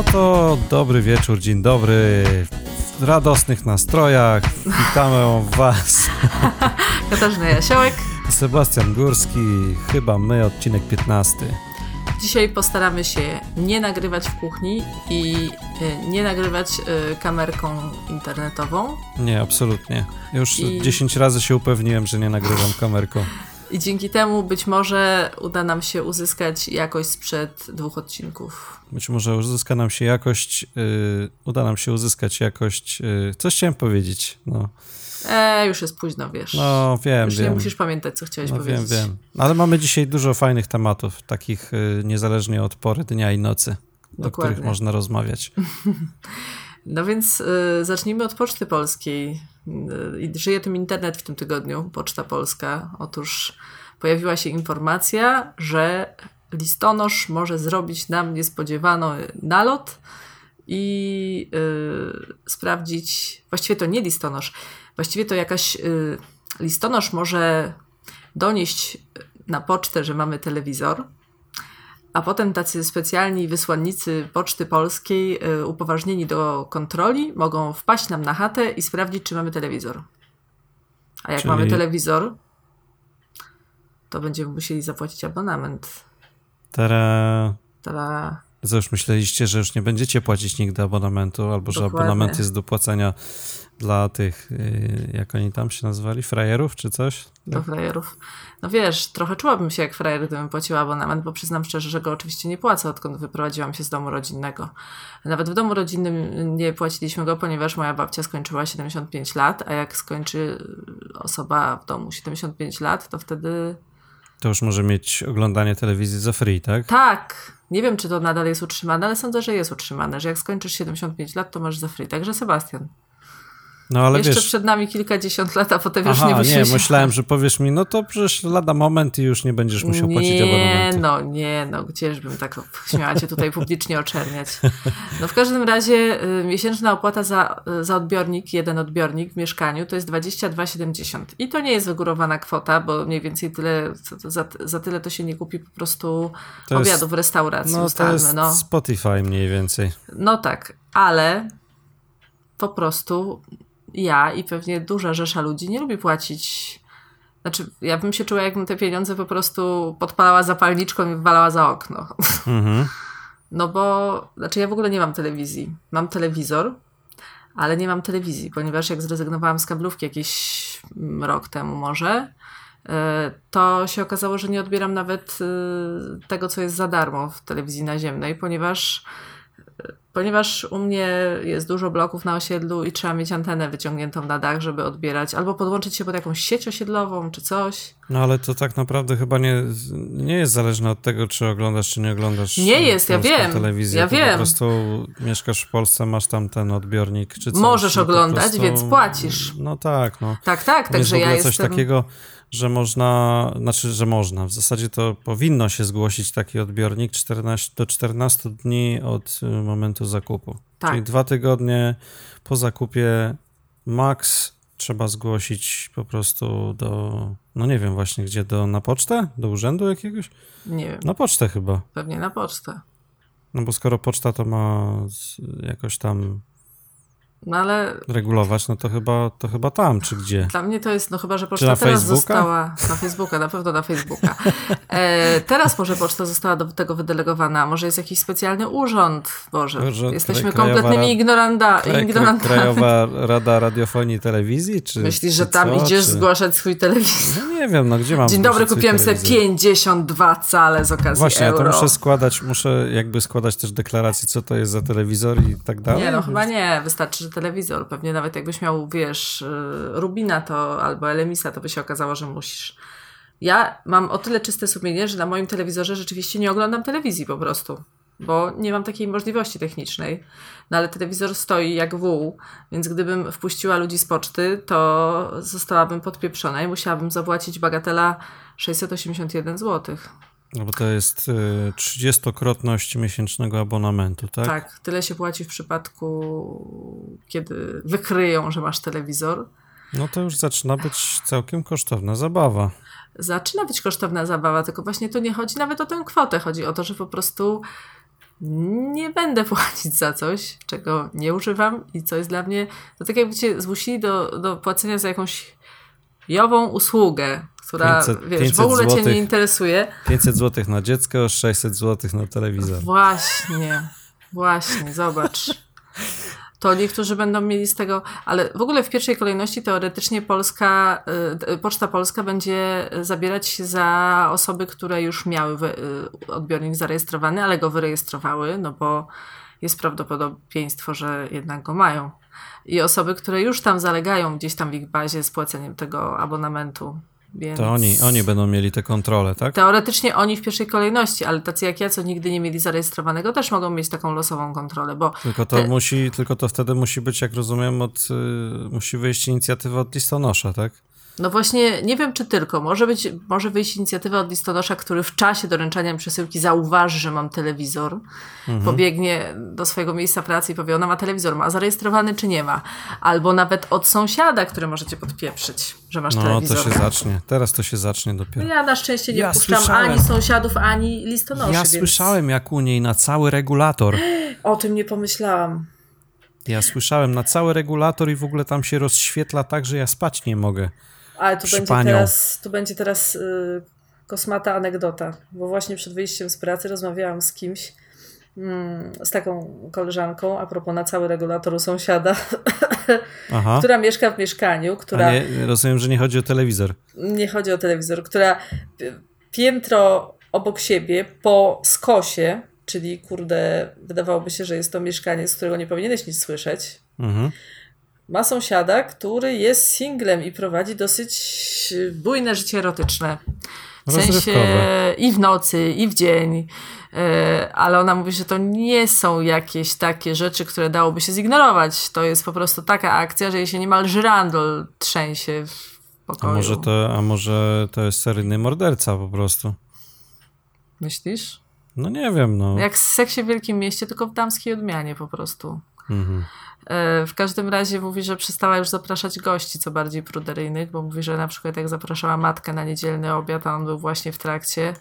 No to dobry wieczór, dzień dobry. W radosnych nastrojach witamy Was. Katarzyna Jasiołek. Sebastian Górski, chyba my, odcinek 15. Dzisiaj postaramy się nie nagrywać w kuchni i e, nie nagrywać e, kamerką internetową. Nie, absolutnie. Już I... 10 razy się upewniłem, że nie nagrywam kamerką. I dzięki temu być może uda nam się uzyskać jakość sprzed dwóch odcinków. Być może uzyska nam się jakość, yy, uda nam się uzyskać jakość. Yy, coś chciałem powiedzieć. No. E, już jest późno, wiesz. No, wiem, Już wiem. nie musisz pamiętać, co chciałeś no, powiedzieć. Wiem, wiem. Ale mamy dzisiaj dużo fajnych tematów, takich yy, niezależnie od pory dnia i nocy, Dokładnie. o których można rozmawiać. no więc y, zacznijmy od Poczty Polskiej. Y, żyje tym internet w tym tygodniu, Poczta Polska. Otóż pojawiła się informacja, że listonosz może zrobić nam niespodziewany nalot i yy, sprawdzić, właściwie to nie listonosz, właściwie to jakaś yy, listonosz może donieść na pocztę, że mamy telewizor, a potem tacy specjalni wysłannicy Poczty Polskiej, yy, upoważnieni do kontroli, mogą wpaść nam na chatę i sprawdzić, czy mamy telewizor. A jak Czyli... mamy telewizor, to będziemy musieli zapłacić abonament. Tara. Tara. Co już myśleliście, że już nie będziecie płacić nigdy abonamentu, albo Dokładnie. że abonament jest do płacenia dla tych, y, jak oni tam się nazwali, frajerów czy coś? Do frajerów. No wiesz, trochę czułabym się jak frajer, gdybym płaciła abonament, bo przyznam szczerze, że go oczywiście nie płacę, odkąd wyprowadziłam się z domu rodzinnego. Nawet w domu rodzinnym nie płaciliśmy go, ponieważ moja babcia skończyła 75 lat, a jak skończy osoba w domu 75 lat, to wtedy to już może mieć oglądanie telewizji za free, tak? Tak. Nie wiem, czy to nadal jest utrzymane, ale sądzę, że jest utrzymane, że jak skończysz 75 lat, to masz za free. Także Sebastian. No, ale Jeszcze wiesz... przed nami kilkadziesiąt lat, a potem Aha, już nie musimy. nie, myślałem, że powiesz mi, no to przecież lada moment i już nie będziesz musiał nie, płacić abonamentu. Nie, no, nie, no, gdzieżbym tak śmiała cię tutaj publicznie oczerniać. No w każdym razie y, miesięczna opłata za, y, za odbiornik, jeden odbiornik w mieszkaniu to jest 22,70 i to nie jest wygórowana kwota, bo mniej więcej tyle, za, za tyle to się nie kupi po prostu to obiadu jest, w restauracji. No ustalmy, to jest no. Spotify mniej więcej. No tak, ale po prostu ja i pewnie duża rzesza ludzi nie lubi płacić. Znaczy, ja bym się czuła, jakbym te pieniądze po prostu podpalała zapalniczką i wywalała za okno. Mhm. No bo, znaczy ja w ogóle nie mam telewizji. Mam telewizor, ale nie mam telewizji, ponieważ jak zrezygnowałam z kablówki jakiś rok temu może, e, to się okazało, że nie odbieram nawet e, tego, co jest za darmo w telewizji naziemnej, ponieważ Ponieważ u mnie jest dużo bloków na osiedlu i trzeba mieć antenę wyciągniętą na dach, żeby odbierać, albo podłączyć się pod jakąś sieć osiedlową czy coś. No ale to tak naprawdę chyba nie, nie jest zależne od tego, czy oglądasz, czy nie oglądasz. Nie jest, ja wiem. Telewizję. Ja wiem. Po prostu mieszkasz w Polsce, masz tam ten odbiornik czy coś. Możesz oglądać, prostu... więc płacisz. No tak, no. Tak, tak, także ja coś jestem... takiego że można, znaczy, że można, w zasadzie to powinno się zgłosić taki odbiornik 14, do 14 dni od y, momentu zakupu. Tak. Czyli dwa tygodnie po zakupie max trzeba zgłosić po prostu do, no nie wiem właśnie gdzie, do, na pocztę? Do urzędu jakiegoś? Nie wiem. Na pocztę chyba. Pewnie na pocztę. No bo skoro poczta to ma jakoś tam no ale... Regulować, no to chyba, to chyba tam, czy gdzie? Dla mnie to jest, no chyba, że poczta teraz została... Na Facebooka, na pewno na Facebooka. E, teraz może poczta została do tego wydelegowana, może jest jakiś specjalny urząd, Boże, Urząd, jesteśmy kompletnymi ignoranda, ignorantami. Krajowa Rada Radiofonii i Telewizji, czy Myślisz, że tam co, idziesz czy... zgłaszać swój telewizor? Nie wiem, no gdzie mam Dzień dobry, kupiłem sobie 52 cale z okazji Właśnie, euro. ja to muszę składać, muszę jakby składać też deklarację, co to jest za telewizor i tak dalej. Nie, no chyba nie, wystarczy, że telewizor. Pewnie nawet jakbyś miał, wiesz, y, Rubina to albo Elemisa, to by się okazało, że musisz. Ja mam o tyle czyste sumienie, że na moim telewizorze rzeczywiście nie oglądam telewizji po prostu, bo nie mam takiej możliwości technicznej. No ale telewizor stoi jak wół, więc gdybym wpuściła ludzi z poczty, to zostałabym podpieprzona i musiałabym zapłacić bagatela 681 złotych. No bo to jest trzydziestokrotność miesięcznego abonamentu, tak? Tak, tyle się płaci w przypadku, kiedy wykryją, że masz telewizor. No to już zaczyna być całkiem kosztowna zabawa. Zaczyna być kosztowna zabawa, tylko właśnie to nie chodzi nawet o tę kwotę. Chodzi o to, że po prostu nie będę płacić za coś, czego nie używam i co jest dla mnie, to tak jakby cię zmusili do, do płacenia za jakąś jową usługę, która 500, wiesz, 500 w ogóle złotych, cię nie interesuje. 500 zł na dziecko, 600 zł na telewizor. Właśnie, właśnie, zobacz to niektórzy będą mieli z tego, ale w ogóle w pierwszej kolejności teoretycznie Polska, y, Poczta Polska będzie zabierać się za osoby, które już miały y, odbiornik zarejestrowany, ale go wyrejestrowały, no bo jest prawdopodobieństwo, że jednak go mają. I osoby, które już tam zalegają gdzieś tam w ich bazie z płaceniem tego abonamentu. Więc... To oni, oni będą mieli te kontrole, tak? Teoretycznie oni w pierwszej kolejności, ale tacy jak ja, co nigdy nie mieli zarejestrowanego, też mogą mieć taką losową kontrolę, bo... Tylko to, te... musi, tylko to wtedy musi być, jak rozumiem, od, y, musi wyjść inicjatywa od listonosza, tak? No właśnie, nie wiem czy tylko. Może być, może wyjść inicjatywa od listonosza, który w czasie doręczania przesyłki zauważy, że mam telewizor, mhm. pobiegnie do swojego miejsca pracy i powie, ona ma telewizor, ma zarejestrowany czy nie ma. Albo nawet od sąsiada, który możecie podpieprzyć, że masz no, telewizor. No to się zacznie. Teraz to się zacznie dopiero. Ja na szczęście nie ja puszczam słyszałem. ani sąsiadów, ani listonoszy. Ja więc... słyszałem jak u niej na cały regulator. O tym nie pomyślałam. Ja słyszałem na cały regulator i w ogóle tam się rozświetla tak, że ja spać nie mogę. Ale tu będzie teraz, tu będzie teraz y, kosmata anegdota, bo właśnie przed wyjściem z pracy rozmawiałam z kimś, mm, z taką koleżanką, a propos na cały regulator u sąsiada, która mieszka w mieszkaniu, która... Nie, rozumiem, że nie chodzi o telewizor. Nie chodzi o telewizor, która piętro obok siebie po skosie, czyli kurde, wydawałoby się, że jest to mieszkanie, z którego nie powinieneś nic słyszeć, mhm ma sąsiada, który jest singlem i prowadzi dosyć bujne życie erotyczne. W sensie i w nocy, i w dzień. E, ale ona mówi, że to nie są jakieś takie rzeczy, które dałoby się zignorować. To jest po prostu taka akcja, że jej się niemal żyrandol trzęsie w pokoju. A może to, a może to jest seryjny morderca po prostu? Myślisz? No nie wiem, no. Jak w seksie w Wielkim Mieście, tylko w damskiej odmianie po prostu. Mhm. E, w każdym razie mówi, że przestała już zapraszać gości, co bardziej pruderyjnych, bo mówi, że na przykład jak zapraszała matkę na niedzielny obiad, a on był właśnie w trakcie,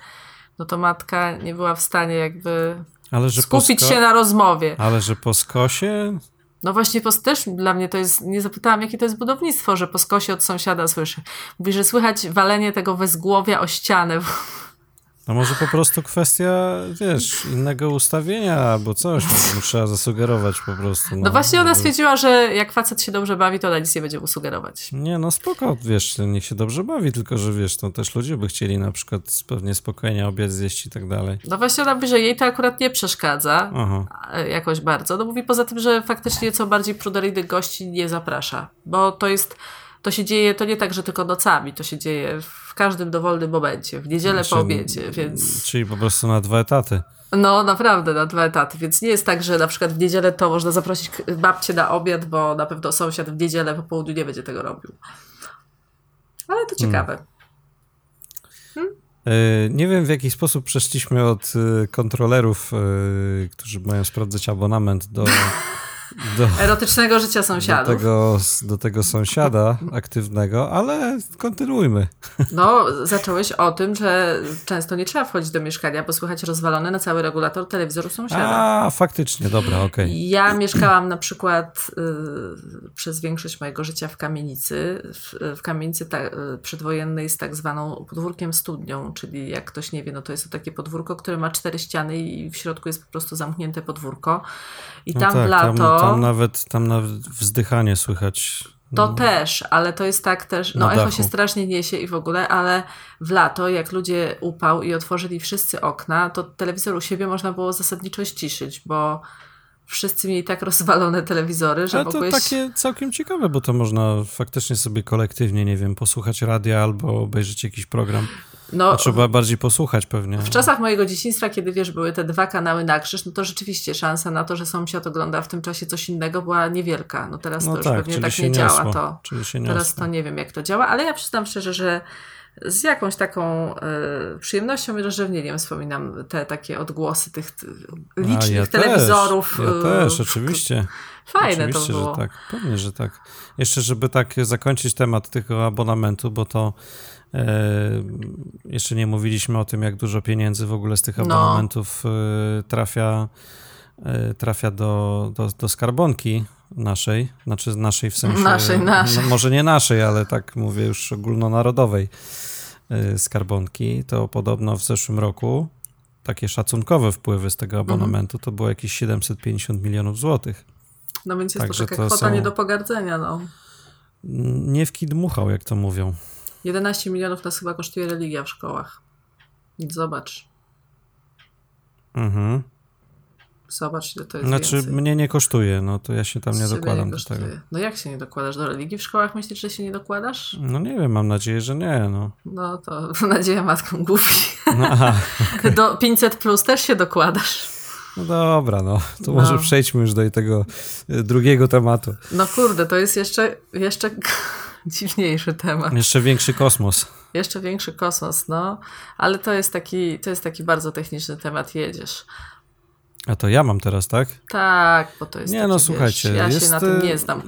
no to matka nie była w stanie jakby ale, skupić się na rozmowie. Ale że po skosie? No właśnie, po, też dla mnie to jest, nie zapytałam, jakie to jest budownictwo, że po skosie od sąsiada słyszy. Mówi, że słychać walenie tego wezgłowia o ścianę. No może po prostu kwestia, wiesz, innego ustawienia albo coś, trzeba zasugerować po prostu. No, no właśnie ona stwierdziła, że jak facet się dobrze bawi, to ona nic nie będzie mu sugerować. Nie, no spoko, wiesz, niech się dobrze bawi, tylko że wiesz, to też ludzie by chcieli na przykład pewnie spokojnie obiad zjeść i tak dalej. No właśnie ona mówi, że jej to akurat nie przeszkadza Aha. jakoś bardzo. No mówi poza tym, że faktycznie co bardziej pruderyjnych gości nie zaprasza, bo to jest to się dzieje, to nie tak, że tylko nocami, to się dzieje w każdym dowolnym momencie, w niedzielę znaczy, po obiedzie, więc... Czyli po prostu na dwa etaty. No, naprawdę, na dwa etaty, więc nie jest tak, że na przykład w niedzielę to można zaprosić babcię na obiad, bo na pewno sąsiad w niedzielę po południu nie będzie tego robił. Ale to ciekawe. Hmm. Hmm? Nie wiem, w jaki sposób przeszliśmy od e, kontrolerów, e, którzy mają sprawdzać abonament, do do, erotycznego życia sąsiadów. Do tego, do tego sąsiada aktywnego, ale kontynuujmy. No, zacząłeś o tym, że często nie trzeba wchodzić do mieszkania, bo słychać rozwalony na cały regulator telewizoru sąsiada. A, faktycznie, dobra, okej. Okay. Ja mieszkałam na przykład y, przez większość mojego życia w kamienicy. W, w kamienicy ta, y, przedwojennej z tak zwaną podwórkiem studnią, czyli jak ktoś nie wie, no to jest to takie podwórko, które ma cztery ściany i w środku jest po prostu zamknięte podwórko. I no tam tak, w lato tam nawet, tam nawet wzdychanie słychać. To no. też, ale to jest tak też, no echo się strasznie niesie i w ogóle, ale w lato, jak ludzie upał i otworzyli wszyscy okna, to telewizor u siebie można było zasadniczo ściszyć, bo wszyscy mieli tak rozwalone telewizory, że Ale to mogłeś... takie całkiem ciekawe, bo to można faktycznie sobie kolektywnie, nie wiem, posłuchać radia albo obejrzeć jakiś program. No, trzeba bardziej posłuchać pewnie. W czasach mojego dzieciństwa, kiedy wiesz, były te dwa kanały na krzyż, no to rzeczywiście szansa na to, że sąsiad ogląda w tym czasie coś innego była niewielka. No teraz no to już tak, pewnie tak nie niosło. działa to. Teraz to nie wiem, jak to działa, ale ja przyznam szczerze, że z jakąś taką y, przyjemnością i rozrzewnieniem wspominam te takie odgłosy tych licznych ja telewizorów. Też, ja też, oczywiście. Fajne oczywiście, to było. że tak. Pewnie, że tak. Jeszcze, żeby tak zakończyć temat tego abonamentu, bo to e, jeszcze nie mówiliśmy o tym, jak dużo pieniędzy w ogóle z tych no. abonamentów no. e, trafia, e, trafia do, do, do skarbonki naszej, znaczy naszej w sensie... Naszej, naszej. No, może nie naszej, ale tak mówię już ogólnonarodowej skarbonki, to podobno w zeszłym roku takie szacunkowe wpływy z tego mhm. abonamentu to było jakieś 750 milionów złotych. No więc jest Także to taka to kwota są... nie do pogardzenia, no. Nie w dmuchał, jak to mówią. 11 milionów nas chyba kosztuje religia w szkołach. Zobacz. Mhm. Zobacz, ile to jest Znaczy, więcej. mnie nie kosztuje, no to ja się tam nie dokładam nie do tego. No jak się nie dokładasz do religii w szkołach? Myślisz, że się nie dokładasz? No nie wiem, mam nadzieję, że nie, no. No to nadzieja matką głusi. No, aha, okay. Do 500 plus też się dokładasz. No dobra, no. To no. może przejdźmy już do tego e, drugiego tematu. No kurde, to jest jeszcze, jeszcze dziwniejszy temat. Jeszcze większy kosmos. Jeszcze większy kosmos, no. Ale to jest taki, to jest taki bardzo techniczny temat. Jedziesz. A to ja mam teraz, tak? Tak, bo to jest. Nie, no słuchajcie. ja jest, się na tym nie znam.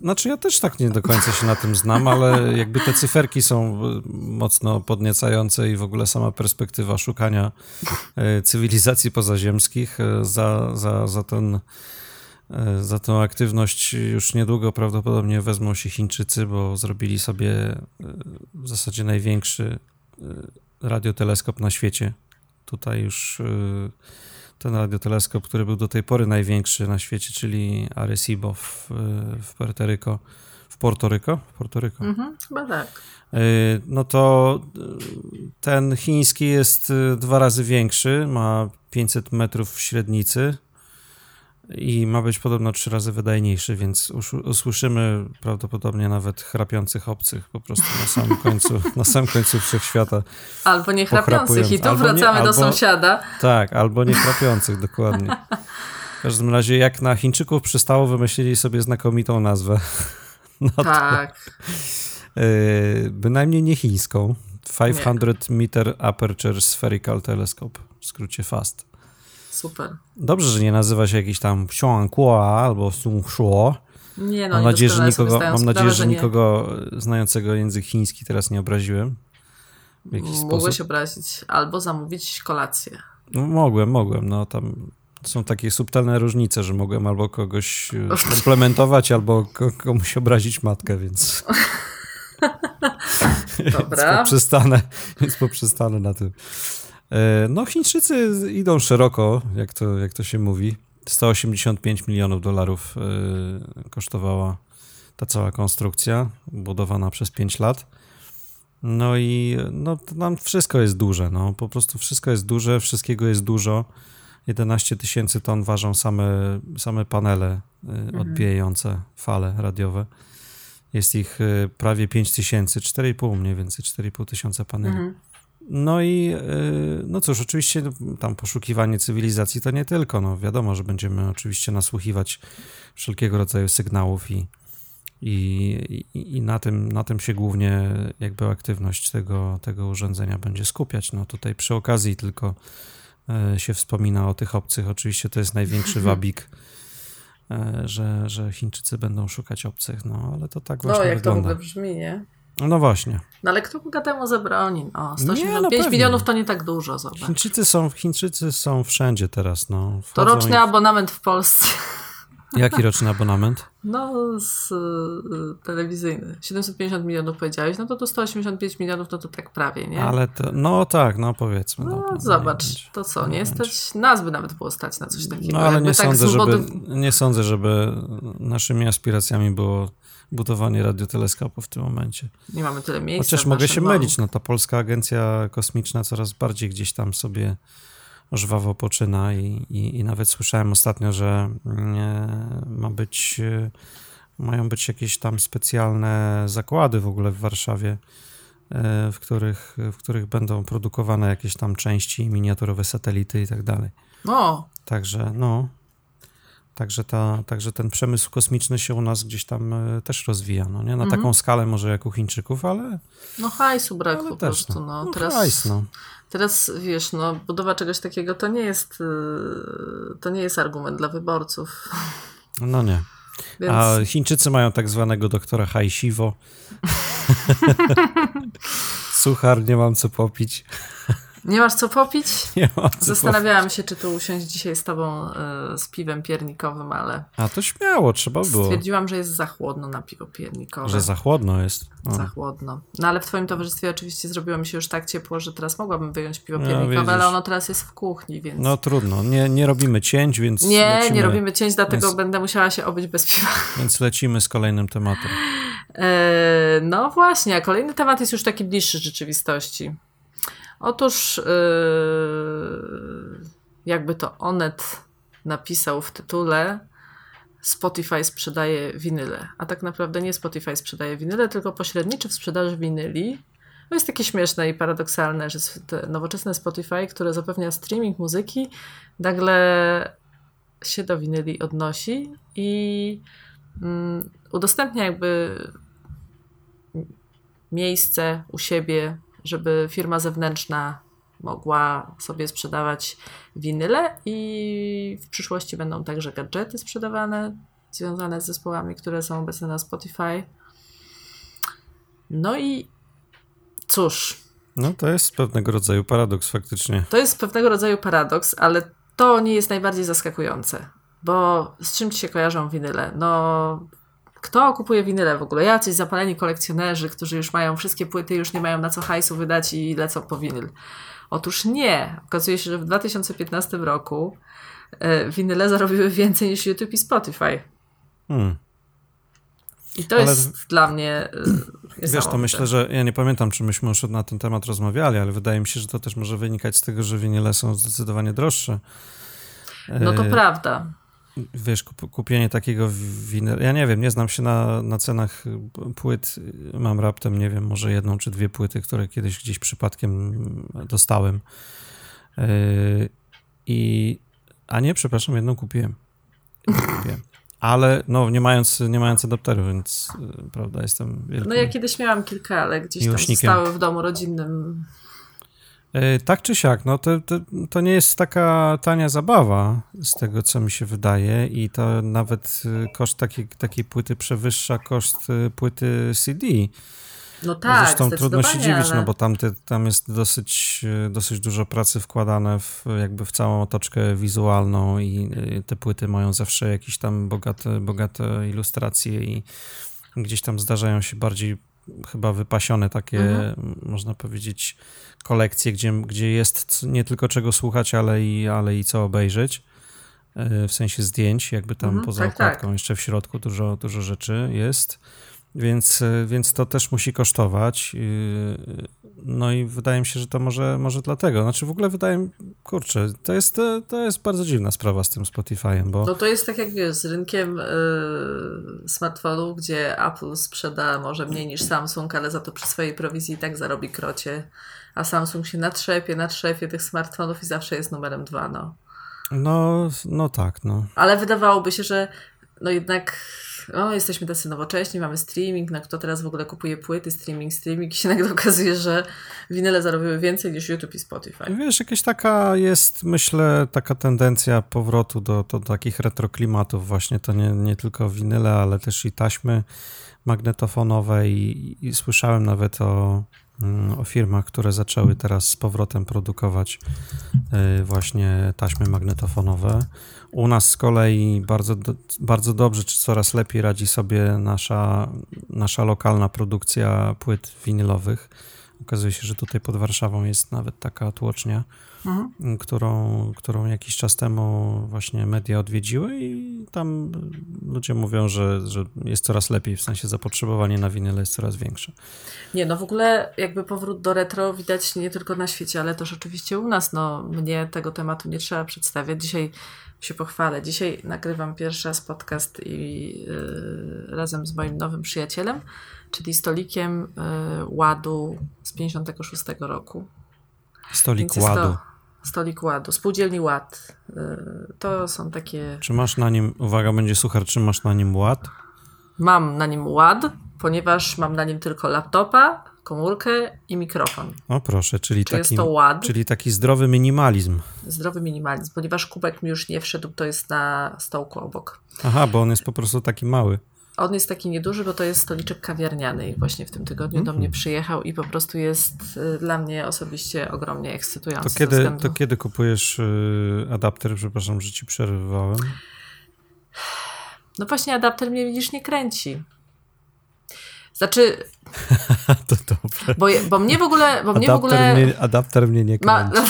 Znaczy, ja też tak nie do końca się na tym znam, ale jakby te cyferki są mocno podniecające i w ogóle sama perspektywa szukania e, cywilizacji pozaziemskich e, za, za, za ten. E, za tą aktywność już niedługo prawdopodobnie wezmą się Chińczycy, bo zrobili sobie w zasadzie największy radioteleskop na świecie. Tutaj już ten radioteleskop, który był do tej pory największy na świecie, czyli Arecibo w, w Puerto Rico. W Porto Rico? W Porto Rico. Mhm, chyba tak. No to ten chiński jest dwa razy większy, ma 500 metrów średnicy i ma być podobno trzy razy wydajniejszy, więc usłyszymy prawdopodobnie nawet chrapiących obcych po prostu na samym końcu, na samym końcu wszechświata. Albo nie chrapiących i tu albo wracamy nie, do albo, sąsiada. Tak, albo nie chrapiących, dokładnie. W każdym razie jak na Chińczyków przystało, wymyślili sobie znakomitą nazwę. No tak. To, yy, bynajmniej nie chińską. 500 nie. meter aperture spherical telescope, w skrócie FAST. Super. Dobrze, że nie nazywa się jakiś tam Xiongkua albo Sungshuo. Nie, no, mam nadzieję, że nikogo, mam nadzieję, że nikogo znającego język chiński teraz nie obraziłem. W jakiś Mogłeś sposób. obrazić albo zamówić kolację. No, mogłem, mogłem. No tam są takie subtelne różnice, że mogłem albo kogoś e, komplementować, albo komuś obrazić matkę, więc. Dobra. więc poprzestanę, więc poprzestanę na tym. E, no, Chińczycy idą szeroko, jak to, jak to się mówi. 185 milionów dolarów e, kosztowała ta cała konstrukcja, budowana przez 5 lat. No i no, tam wszystko jest duże, no, po prostu wszystko jest duże, wszystkiego jest dużo. 11 tysięcy ton ważą same, same panele e, mhm. odbijające fale radiowe. Jest ich prawie 5 tysięcy, 4,5 mniej więcej, 4,5 tysiąca paneli. Mhm. No i e, no cóż, oczywiście tam poszukiwanie cywilizacji to nie tylko. No wiadomo, że będziemy oczywiście nasłuchiwać wszelkiego rodzaju sygnałów i, i, i, na, tym, na tym się głównie jakby aktywność tego, tego urządzenia będzie skupiać. No tutaj przy okazji tylko e, się wspomina o tych obcych. Oczywiście to jest największy wabik, e, że, że Chińczycy będą szukać obcych, no ale to tak no, właśnie No jak wygląda. to w ogóle brzmi, nie? No właśnie. No ale kto Boga temu zabroni? O, 185 no milionów to nie tak dużo, zobacz. Chińczycy są, Chińczycy są wszędzie teraz, no. To roczny i... abonament w Polsce. Jaki roczny abonament? No, z, y, telewizyjny. 750 milionów powiedziałeś, no to to 185 milionów, no to tak prawie, nie? Ale to, no tak, no powiedzmy. No, no zobacz, to co, nie nas by nawet było stać na coś takiego. No ale nie, tak sądzę, żeby, nie sądzę, żeby naszymi aspiracjami było budowanie radioteleskopów w tym momencie. Nie mamy tyle miejsca. Chociaż mogę się mylić, no ta Polska Agencja Kosmiczna coraz bardziej gdzieś tam sobie żwawo poczyna i, i, i nawet słyszałem ostatnio, że mm, ma być, mają być jakieś tam specjalne zakłady w ogóle w Warszawie, e, w których, w których będą produkowane jakieś tam części, miniaturowe satelity i tak dalej. O! Także no, Także, ta, także ten przemysł kosmiczny się u nas gdzieś tam e, też rozwija. No, nie? Na mhm. taką skalę może jak u Chińczyków, ale. No hajsu brak po też, prostu. No. no. no teraz, hajs, no. teraz wiesz, no, budowa czegoś takiego to nie jest e, to nie jest argument dla wyborców. No nie. Więc... A Chińczycy mają tak zwanego doktora Hajsiwo. Suchar, nie mam co popić. Nie masz co popić? Nie mam co Zastanawiałam popić. się, czy tu usiąść dzisiaj z tobą y, z piwem piernikowym, ale... A to śmiało, trzeba było. Stwierdziłam, że jest za chłodno na piwo piernikowe. Że za chłodno jest. O. Za chłodno. No ale w twoim towarzystwie oczywiście zrobiło mi się już tak ciepło, że teraz mogłabym wyjąć piwo no, piernikowe, ale ono teraz jest w kuchni, więc... No trudno, nie, nie robimy cięć, więc Nie, lecimy, nie robimy cięć, dlatego więc, będę musiała się obyć bez piwa. Więc lecimy z kolejnym tematem. E, no właśnie, a kolejny temat jest już taki bliższy rzeczywistości. Otóż, yy, jakby to Onet napisał w tytule, Spotify sprzedaje winyle. A tak naprawdę nie Spotify sprzedaje winyle, tylko pośredniczy w sprzedaży winyli. To jest takie śmieszne i paradoksalne, że nowoczesne Spotify, które zapewnia streaming muzyki, nagle się do winyli odnosi i mm, udostępnia jakby miejsce u siebie żeby firma zewnętrzna mogła sobie sprzedawać winyle i w przyszłości będą także gadżety sprzedawane związane z zespołami, które są obecne na Spotify. No i cóż. No to jest pewnego rodzaju paradoks faktycznie. To jest pewnego rodzaju paradoks, ale to nie jest najbardziej zaskakujące. Bo z czym ci się kojarzą winyle? No kto kupuje winyle w ogóle? Jacyś zapaleni kolekcjonerzy, którzy już mają wszystkie płyty, już nie mają na co hajsu wydać i lecą po winyl. Otóż nie. Okazuje się, że w 2015 roku e, winyle zarobiły więcej niż YouTube i Spotify. Hmm. I to ale... jest dla mnie. E, wiesz, to myślę, że ja nie pamiętam, czy myśmy już na ten temat rozmawiali, ale wydaje mi się, że to też może wynikać z tego, że winyle są zdecydowanie droższe. No to e, prawda wiesz, kupienie takiego winyla, ja nie wiem, nie znam się na, na cenach płyt, mam raptem, nie wiem, może jedną czy dwie płyty, które kiedyś gdzieś przypadkiem dostałem. Yy, I, a nie, przepraszam, jedną kupiłem. kupiłem. Ale no, nie mając, nie mając adapteru, więc yy, prawda, jestem wielkim No ja kiedyś miałam kilka, ale gdzieś tam stały w domu rodzinnym tak czy siak, no to, to, to, nie jest taka tania zabawa, z tego co mi się wydaje, i to nawet e, koszt takiej, takiej płyty przewyższa koszt e, płyty CD. No tak, Zresztą trudno się dziwić, ale... no bo tam, te, tam jest dosyć, dosyć dużo pracy wkładane w, jakby w całą otoczkę wizualną i te płyty mają zawsze jakieś tam bogate, bogate ilustracje i gdzieś tam zdarzają się bardziej chyba wypasione takie, mhm. można powiedzieć, kolekcje, gdzie, gdzie jest nie tylko czego słuchać, ale i, ale i co obejrzeć. E, w sensie zdjęć, jakby tam mhm, poza tak, okładką tak. jeszcze w środku dużo, dużo rzeczy jest. Więc, e, więc to też musi kosztować. No i wydaje mi się, że to może, może dlatego. Znaczy w ogóle wydaje mi kurczę, to jest, to jest bardzo dziwna sprawa z tym Spotify'em, bo... No to jest tak jak wiesz, z rynkiem yy, smartfonów, gdzie Apple sprzeda może mniej niż Samsung, ale za to przy swojej prowizji i tak zarobi krocie, a Samsung się natrzepie, natrzepie tych smartfonów i zawsze jest numerem dwa, no. No, no tak, no. Ale wydawałoby się, że no jednak o, jesteśmy tacy nowocześni, mamy streaming, no kto teraz w ogóle kupuje płyty, streaming, streaming i się nagle okazuje, że winyle zarobiły więcej niż YouTube i Spotify. Wiesz, jakaś taka jest, myślę, taka tendencja powrotu do, do takich retroklimatów właśnie, to nie, nie tylko winyle, ale też i taśmy magnetofonowe i, i słyszałem nawet o, mm, o firmach, które zaczęły teraz z powrotem produkować y, właśnie taśmy magnetofonowe. U nas z kolei bardzo, bardzo dobrze, czy coraz lepiej radzi sobie nasza, nasza lokalna produkcja płyt winylowych. Okazuje się, że tutaj pod Warszawą jest nawet taka tłocznia, mhm. którą, którą jakiś czas temu właśnie media odwiedziły i tam ludzie mówią, że, że jest coraz lepiej, w sensie zapotrzebowanie na winyle jest coraz większe. Nie, no w ogóle jakby powrót do retro widać nie tylko na świecie, ale też oczywiście u nas. No mnie tego tematu nie trzeba przedstawiać. Dzisiaj się pochwalę. Dzisiaj nagrywam pierwszy raz podcast i yy, razem z moim nowym przyjacielem, czyli stolikiem yy, ładu z 56 roku. Stolik ładu. To, Stolik Ładu, Spółdzielni Ład. Y, to są takie... Czy masz na nim, uwaga, będzie suchar, czy masz na nim ład? Mam na nim ład, ponieważ mam na nim tylko laptopa, komórkę i mikrofon. O proszę, czyli, Czy taki, jest to ład? czyli taki zdrowy minimalizm. Zdrowy minimalizm, ponieważ kubek mi już nie wszedł, to jest na stołku obok. Aha, bo on jest po prostu taki mały. On jest taki nieduży, bo to jest stoliczek kawiarniany i właśnie w tym tygodniu mm. do mnie przyjechał i po prostu jest y, dla mnie osobiście ogromnie ekscytujący. To kiedy, to kiedy kupujesz y, adapter? Przepraszam, że ci przerywałem. No właśnie adapter mnie widzisz nie kręci. Znaczy. to dobrze. Bo, bo mnie w ogóle. Bo mnie adapter, w ogóle mnie, adapter mnie nie kręci. Ma,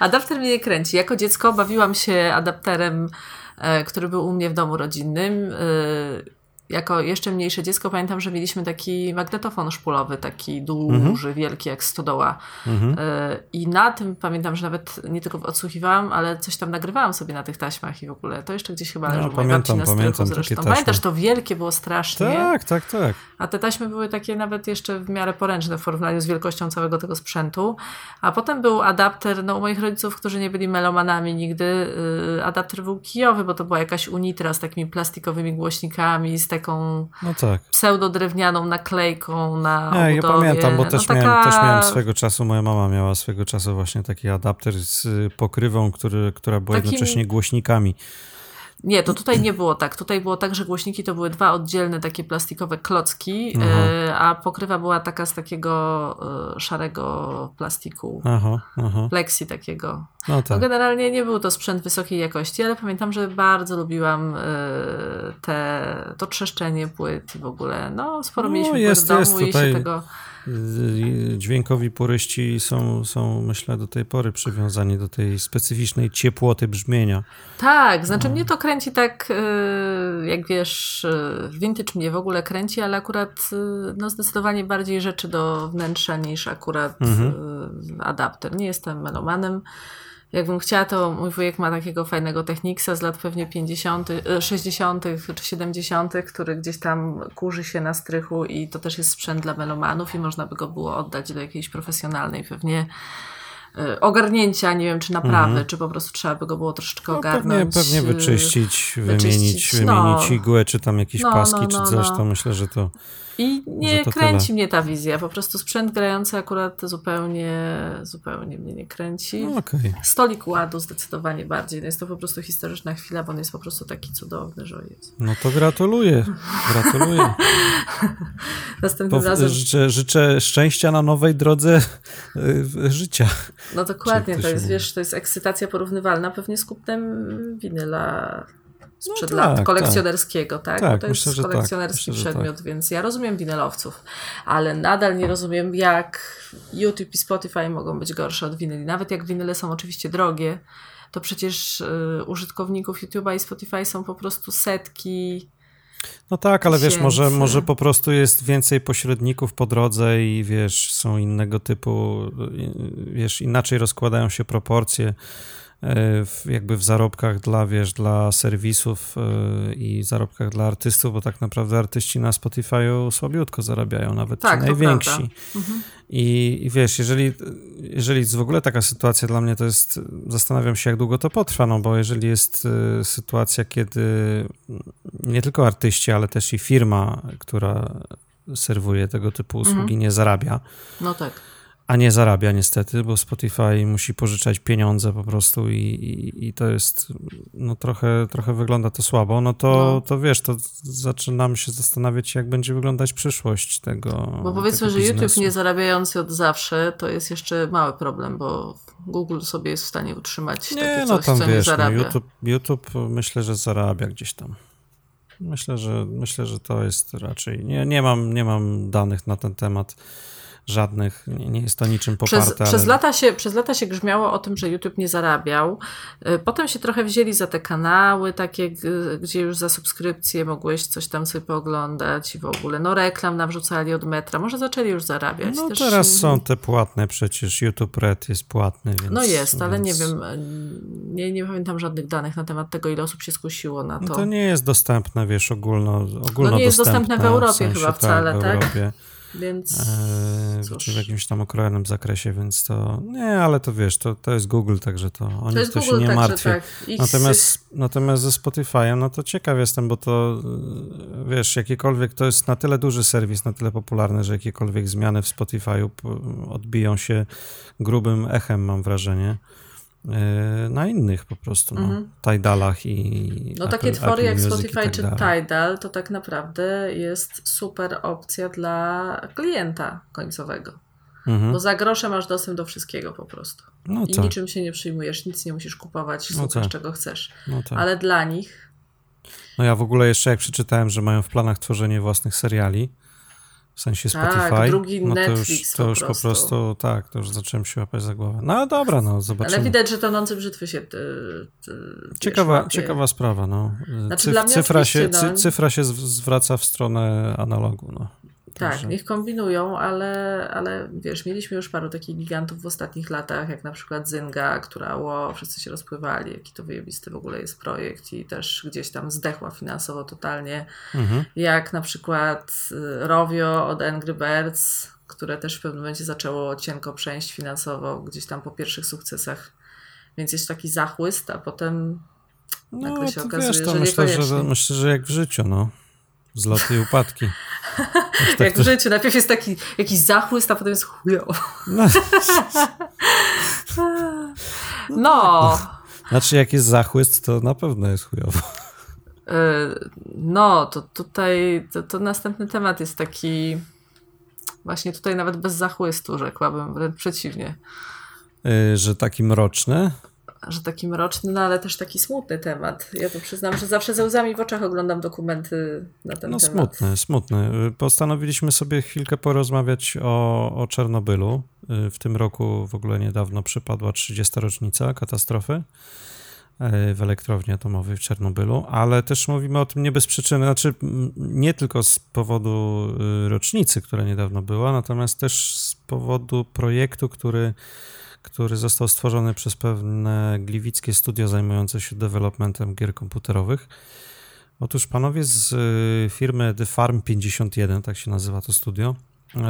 adapter mnie nie kręci. Jako dziecko bawiłam się adapterem, który był u mnie w domu rodzinnym. Jako jeszcze mniejsze dziecko pamiętam, że mieliśmy taki magnetofon szpulowy, taki duży, mhm. wielki jak stodoła. Mhm. E, I na tym pamiętam, że nawet nie tylko odsłuchiwałam, ale coś tam nagrywałam sobie na tych taśmach i w ogóle to jeszcze gdzieś chyba no, leży pamiętam, na pamiętam zresztą. Pamiętasz, to wielkie było strasznie. Tak, tak, tak. A te taśmy były takie nawet jeszcze w miarę poręczne w porównaniu z wielkością całego tego sprzętu. A potem był adapter, no u moich rodziców, którzy nie byli melomanami nigdy, yy, adapter był kijowy, bo to była jakaś unitra z takimi plastikowymi głośnikami, z taką no tak. pseudodrewnianą naklejką na Nie, ja pamiętam, bo też, no, taka... miałem, też miałem swego czasu, moja mama miała swego czasu właśnie taki adapter z pokrywą, który, która była Takim... jednocześnie głośnikami. Nie, to tutaj nie było tak. Tutaj było tak, że głośniki to były dwa oddzielne takie plastikowe klocki, e, a pokrywa była taka z takiego e, szarego plastiku. Aha, aha. Plexi takiego. No tak. No generalnie nie był to sprzęt wysokiej jakości, ale pamiętam, że bardzo lubiłam e, te, to trzeszczenie płyt i w ogóle. No, sporo no, mieliśmy jest, w domu i się tego dźwiękowi puryści są, są, myślę, do tej pory przywiązani do tej specyficznej ciepłoty brzmienia. Tak, znaczy no. mnie to kręci tak, y, jak wiesz, y, vintage mnie w ogóle kręci, ale akurat y, no, zdecydowanie bardziej rzeczy do wnętrza niż akurat mhm. adapter. Nie jestem melomanem jakbym chciała, to mój wujek ma takiego fajnego Technicsa z lat pewnie 50., 60. E, czy 70., który gdzieś tam kurzy się na strychu i to też jest sprzęt dla melomanów i można by go było oddać do jakiejś profesjonalnej pewnie e, ogarnięcia, nie wiem czy naprawy, mhm. czy po prostu trzeba by go było troszeczkę no, ogarnąć. Pewnie, pewnie wyczyścić, wymienić, wyczyścić, no. wymienić igłę, czy tam jakieś no, paski, no, czy no, coś, to myślę, że to i nie kręci tyle. mnie ta wizja. Po prostu sprzęt grający akurat zupełnie, zupełnie mnie nie kręci. No, okay. Stolik ładu zdecydowanie bardziej. No jest to po prostu historyczna chwila, bo on jest po prostu taki cudowny, że jest. No to gratuluję. Gratuluję. Następnym razem. Życzę, życzę szczęścia na nowej drodze y, życia. No dokładnie, to jest, wiesz, to jest ekscytacja porównywalna pewnie z kupnem winyla sprzed no tak, lat, tak. kolekcjonerskiego, tak? tak? Bo to myślę, jest tak. kolekcjonerski tak. przedmiot, tak. więc ja rozumiem winylowców, ale nadal nie rozumiem, jak YouTube i Spotify mogą być gorsze od winyli. Nawet jak winyle są oczywiście drogie, to przecież y, użytkowników YouTube'a i Spotify są po prostu setki. No tak, ale wiesz, może, może po prostu jest więcej pośredników po drodze i wiesz, są innego typu, y, wiesz, inaczej rozkładają się proporcje w, jakby w zarobkach dla, wiesz, dla serwisów e, i zarobkach dla artystów, bo tak naprawdę artyści na Spotify'u słabiutko zarabiają, nawet tak, ci najwięksi. Mhm. I, I, wiesz, jeżeli, jeżeli jest w ogóle taka sytuacja dla mnie, to jest, zastanawiam się, jak długo to potrwa, no bo jeżeli jest e, sytuacja, kiedy nie tylko artyści, ale też i firma, która serwuje tego typu usługi, mhm. nie zarabia. No tak a nie zarabia niestety, bo Spotify musi pożyczać pieniądze po prostu i, i, i to jest, no trochę, trochę wygląda to słabo, no to, no. to wiesz, to zaczynam się zastanawiać, jak będzie wyglądać przyszłość tego Bo powiedzmy, tego że YouTube nie zarabiający od zawsze, to jest jeszcze mały problem, bo Google sobie jest w stanie utrzymać nie, takie no coś, tam, co wiesz, nie no, zarabia. No YouTube, YouTube myślę, że zarabia gdzieś tam. Myślę, że myślę, że to jest raczej. Nie, nie, mam, nie mam danych na ten temat żadnych, nie, nie jest to niczym poparte. Przez, ale... przez, lata się, przez lata się grzmiało o tym, że YouTube nie zarabiał. Y, potem się trochę wzięli za te kanały takie, gdzie już za subskrypcję mogłeś coś tam sobie pooglądać i w ogóle. No reklam nawrzucali od metra, może zaczęli już zarabiać. No Też... teraz są te płatne przecież, YouTube Red jest płatny, więc... No jest, ale nie wiem, nie, nie pamiętam żadnych danych na temat tego, ile osób się skusiło na to. No to nie jest dostępne, wiesz, ogólno, ogólno No nie jest dostępne w Europie w sensie, chyba wcale, tak? W Europie. Więc e, czy w jakimś tam okrojonym zakresie, więc to nie, ale to wiesz, to, to jest Google, także to oni to, to Google, się nie martwią. Tak. Natomiast, natomiast ze Spotify'em, no to ciekaw jestem, bo to wiesz, jakiekolwiek, to jest na tyle duży serwis, na tyle popularny, że jakiekolwiek zmiany w Spotify'u odbiją się grubym echem, mam wrażenie. E, na innych po prostu, no. Mhm. Tidalach i. No Apple, takie twory jak Spotify tak czy Tidal to tak naprawdę jest super opcja dla klienta końcowego. Mhm. Bo za grosze masz dostęp do wszystkiego po prostu. No I tak. niczym się nie przyjmujesz, nic nie musisz kupować, no słuchasz tak. czego chcesz. No tak. Ale dla nich. No ja w ogóle jeszcze jak przeczytałem, że mają w planach tworzenie własnych seriali, w sensie tak, Spotify. Tak, drugi no Netflix to już, to już po, prostu. po prostu, tak, to już zacząłem się łapać za głowę. No dobra, no zobaczymy. Ale widać, że tonący brzytwy się ciekawa, ciekawa sprawa, no. Znaczy, Cyf, cyfra, się, no. cyfra się zwraca w stronę analogu, no. Tak, Także. niech kombinują, ale, ale wiesz, mieliśmy już paru takich gigantów w ostatnich latach, jak na przykład Zynga, która ło, wszyscy się rozpływali, jaki to wyjebisty w ogóle jest projekt i też gdzieś tam zdechła finansowo totalnie. Mhm. Jak na przykład y, Rovio od Angry Birds, które też w pewnym momencie zaczęło cienko przejść finansowo gdzieś tam po pierwszych sukcesach. Więc jest taki zachłyst, a potem no, nagle się okazuje, wiesz, to że myślę, że, myślę, że jak w życiu, no. Zloty i upadki. Tak Jak w życiu. Najpierw jest taki jakiś zachłyst, a potem jest chujowo. No. no. Znaczy, jak jest zachłyst, to na pewno jest chujowo. E, no, to tutaj to, to następny temat jest taki właśnie tutaj nawet bez zachłystu, rzekłabym, wręcz przeciwnie. E, że taki mroczny? Że taki mroczny, no ale też taki smutny temat. Ja to przyznam, że zawsze ze łzami w oczach oglądam dokumenty na ten no, temat. No smutny, smutny. Postanowiliśmy sobie chwilkę porozmawiać o, o Czernobylu. W tym roku w ogóle niedawno przypadła 30. rocznica katastrofy e, w elektrowni atomowej w Czernobylu, ale też mówimy o tym nie bez przyczyny, znaczy nie tylko z powodu y, rocznicy, która niedawno była, natomiast też z powodu projektu, który który został stworzony przez pewne gliwickie studio zajmujące się developmentem gier komputerowych. Otóż panowie z y, firmy The Farm 51, tak się nazywa to studio, y,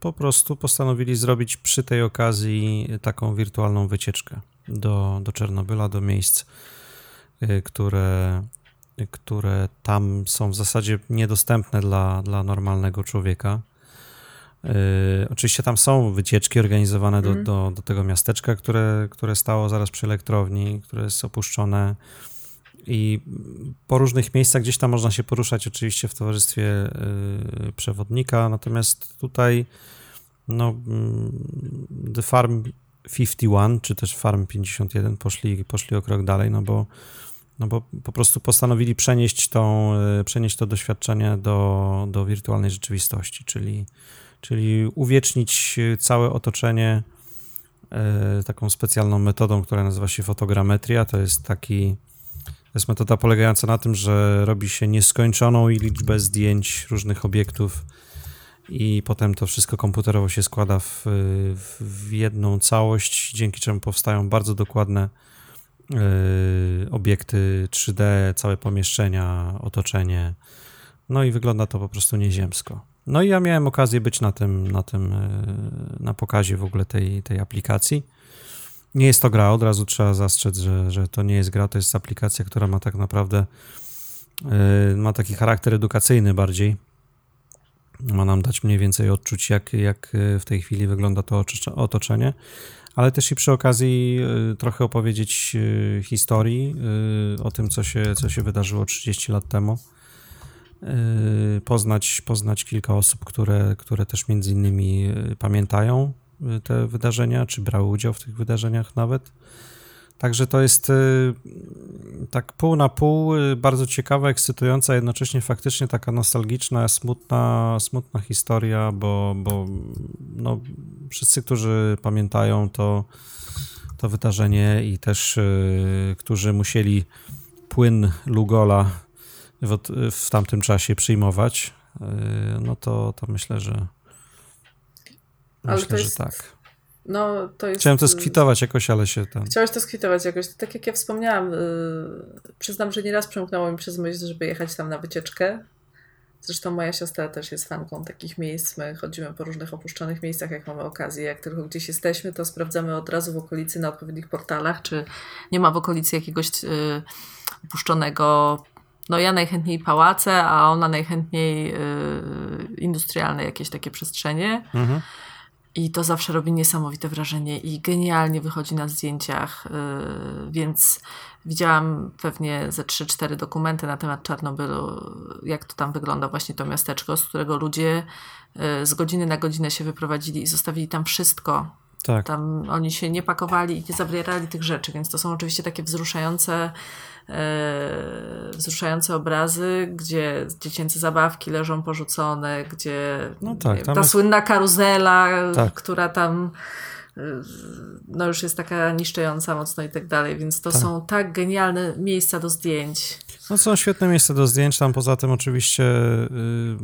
po prostu postanowili zrobić przy tej okazji taką wirtualną wycieczkę do, do Czernobyla, do miejsc, y, które, które tam są w zasadzie niedostępne dla, dla normalnego człowieka. Yy, oczywiście tam są wycieczki organizowane do, mm. do, do tego miasteczka, które, które stało zaraz przy elektrowni, które jest opuszczone. I po różnych miejscach gdzieś tam można się poruszać, oczywiście w towarzystwie yy, przewodnika. Natomiast tutaj no, mm, The Farm 51, czy też Farm 51 poszli, poszli o krok dalej, no bo, no bo po prostu postanowili przenieść, tą, yy, przenieść to doświadczenie do, do wirtualnej rzeczywistości, czyli czyli uwiecznić całe otoczenie e, taką specjalną metodą, która nazywa się fotogrametria. To jest taki to jest metoda polegająca na tym, że robi się nieskończoną liczbę zdjęć różnych obiektów i potem to wszystko komputerowo się składa w, w jedną całość, dzięki czemu powstają bardzo dokładne obiekty 3D, całe pomieszczenia, otoczenie. No i wygląda to po prostu nieziemsko. No i ja miałem okazję być na tym, na tym, e, na pokazie w ogóle tej, tej aplikacji. Nie jest to gra, od razu trzeba zastrzec, że, że to nie jest gra, to jest aplikacja, która ma tak naprawdę, e, ma taki charakter edukacyjny bardziej. Ma nam dać mniej więcej odczuć, jak, jak w tej chwili wygląda to otoczenie, ale też i przy okazji e, trochę opowiedzieć historii o tym, co się, co się wydarzyło 30 lat temu poznać, poznać kilka osób, które, które też między innymi y, pamiętają y, te wydarzenia, czy brały udział w tych wydarzeniach nawet. Także to jest tak pół na pół, bardzo ciekawa, ekscytująca, jednocześnie faktycznie taka nostalgiczna, smutna, smutna historia, bo, bo no, wszyscy, którzy pamiętają to, to wydarzenie i też którzy musieli płyn Lugola w, w tamtym czasie przyjmować, y, no to, to myślę, że ale myślę, jest, że tak. No, to jest, Chciałem to skwitować jakoś, ale się tam... Chciałeś to skwitować jakoś. Tak jak ja wspomniałam, yy, przyznam, że nieraz przemknęło mi przez myśl, żeby jechać tam na wycieczkę, Zresztą moja siostra też jest fanką takich miejsc. My chodzimy po różnych opuszczonych miejscach, jak mamy okazję. Jak tylko gdzieś jesteśmy, to sprawdzamy od razu w okolicy na odpowiednich portalach, czy nie ma w okolicy jakiegoś y, opuszczonego. No ja najchętniej pałace, a ona najchętniej y, industrialne jakieś takie przestrzenie. Mhm. I to zawsze robi niesamowite wrażenie i genialnie wychodzi na zdjęciach, y, więc widziałam pewnie ze 3-4 dokumenty na temat Czarnobylu, jak to tam wygląda właśnie to miasteczko, z którego ludzie y, z godziny na godzinę się wyprowadzili i zostawili tam wszystko. Tak. Tam oni się nie pakowali i nie zabierali tych rzeczy, więc to są oczywiście takie wzruszające wzruszające obrazy, gdzie dziecięce zabawki leżą porzucone, gdzie no tak, ta jest... słynna karuzela, tak. która tam e, no już jest taka niszcząca mocno i tak dalej, więc to tak. są tak genialne miejsca do zdjęć. No są świetne miejsca do zdjęć, tam poza tym oczywiście yy,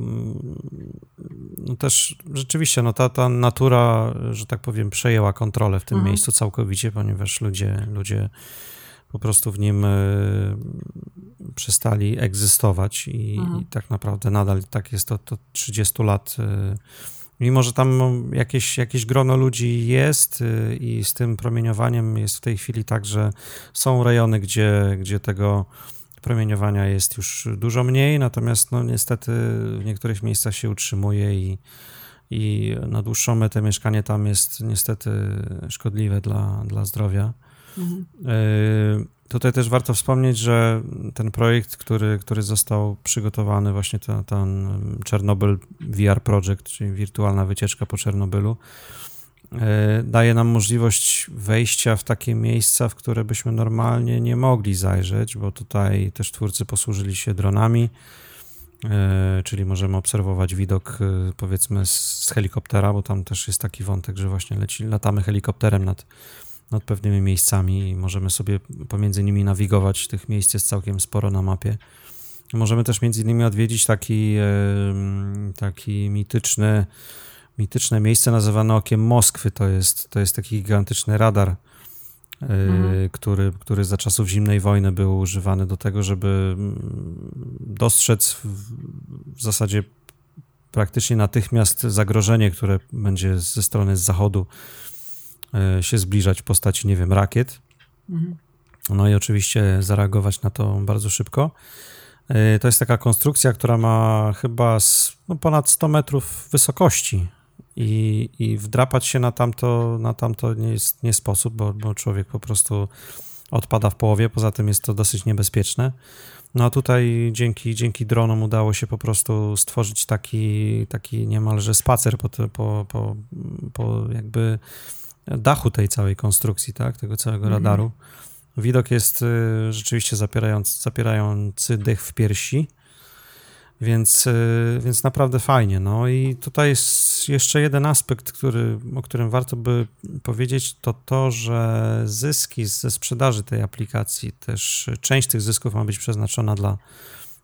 no też rzeczywiście no ta, ta natura, że tak powiem, przejęła kontrolę w tym mhm. miejscu całkowicie, ponieważ ludzie, ludzie po prostu w nim e, przestali egzystować i, mhm. i, tak naprawdę nadal tak jest to, to 30 lat. E, mimo, że tam jakieś, jakieś grono ludzi jest e, i z tym promieniowaniem jest w tej chwili tak, że są rejony, gdzie, gdzie tego promieniowania jest już dużo mniej, natomiast no niestety w niektórych miejscach się utrzymuje i, i na dłuższą metę mieszkanie tam jest niestety szkodliwe dla, dla zdrowia. Mhm. Tutaj też warto wspomnieć, że ten projekt, który, który został przygotowany, właśnie ten, ten Czernobyl VR Project, czyli wirtualna wycieczka po Czernobylu, e, daje nam możliwość wejścia w takie miejsca, w które byśmy normalnie nie mogli zajrzeć, bo tutaj też twórcy posłużyli się dronami, e, czyli możemy obserwować widok powiedzmy z helikoptera, bo tam też jest taki wątek, że właśnie leci, latamy helikopterem nad, nad pewnymi miejscami i możemy sobie pomiędzy nimi nawigować. Tych miejsc jest całkiem sporo na mapie. Możemy też między innymi odwiedzić taki, taki mityczny, mityczne miejsce nazywane Okiem Moskwy. To jest, to jest taki gigantyczny radar, e, mhm. który, który za czasów zimnej wojny był używany do tego, żeby mm, dostrzec w, zasadzie praktycznie natychmiast zagrożenie, które będzie ze strony z zachodu się zbliżać w postaci, nie wiem, rakiet. Mhm. No i oczywiście zareagować na to bardzo szybko. E, to jest taka konstrukcja, która ma chyba no, ponad 100 metrów wysokości i, i wdrapać się na tamto, na tamto nie jest nie sposób, bo, bo człowiek po prostu odpada w połowie, poza tym jest to dosyć niebezpieczne. No a tutaj dzięki, dzięki dronom udało się po prostu stworzyć taki, taki niemalże spacer po, po, po, po jakby dachu tej całej konstrukcji, tak, tego całego mhm. radaru. Widok jest y, rzeczywiście zapierający, zapierający dych w piersi, więc, y, więc naprawdę fajnie. No i tutaj jest jeszcze jeden aspekt, który, o którym warto by powiedzieć, to to, że zyski ze sprzedaży tej aplikacji, też część tych zysków ma być przeznaczona dla,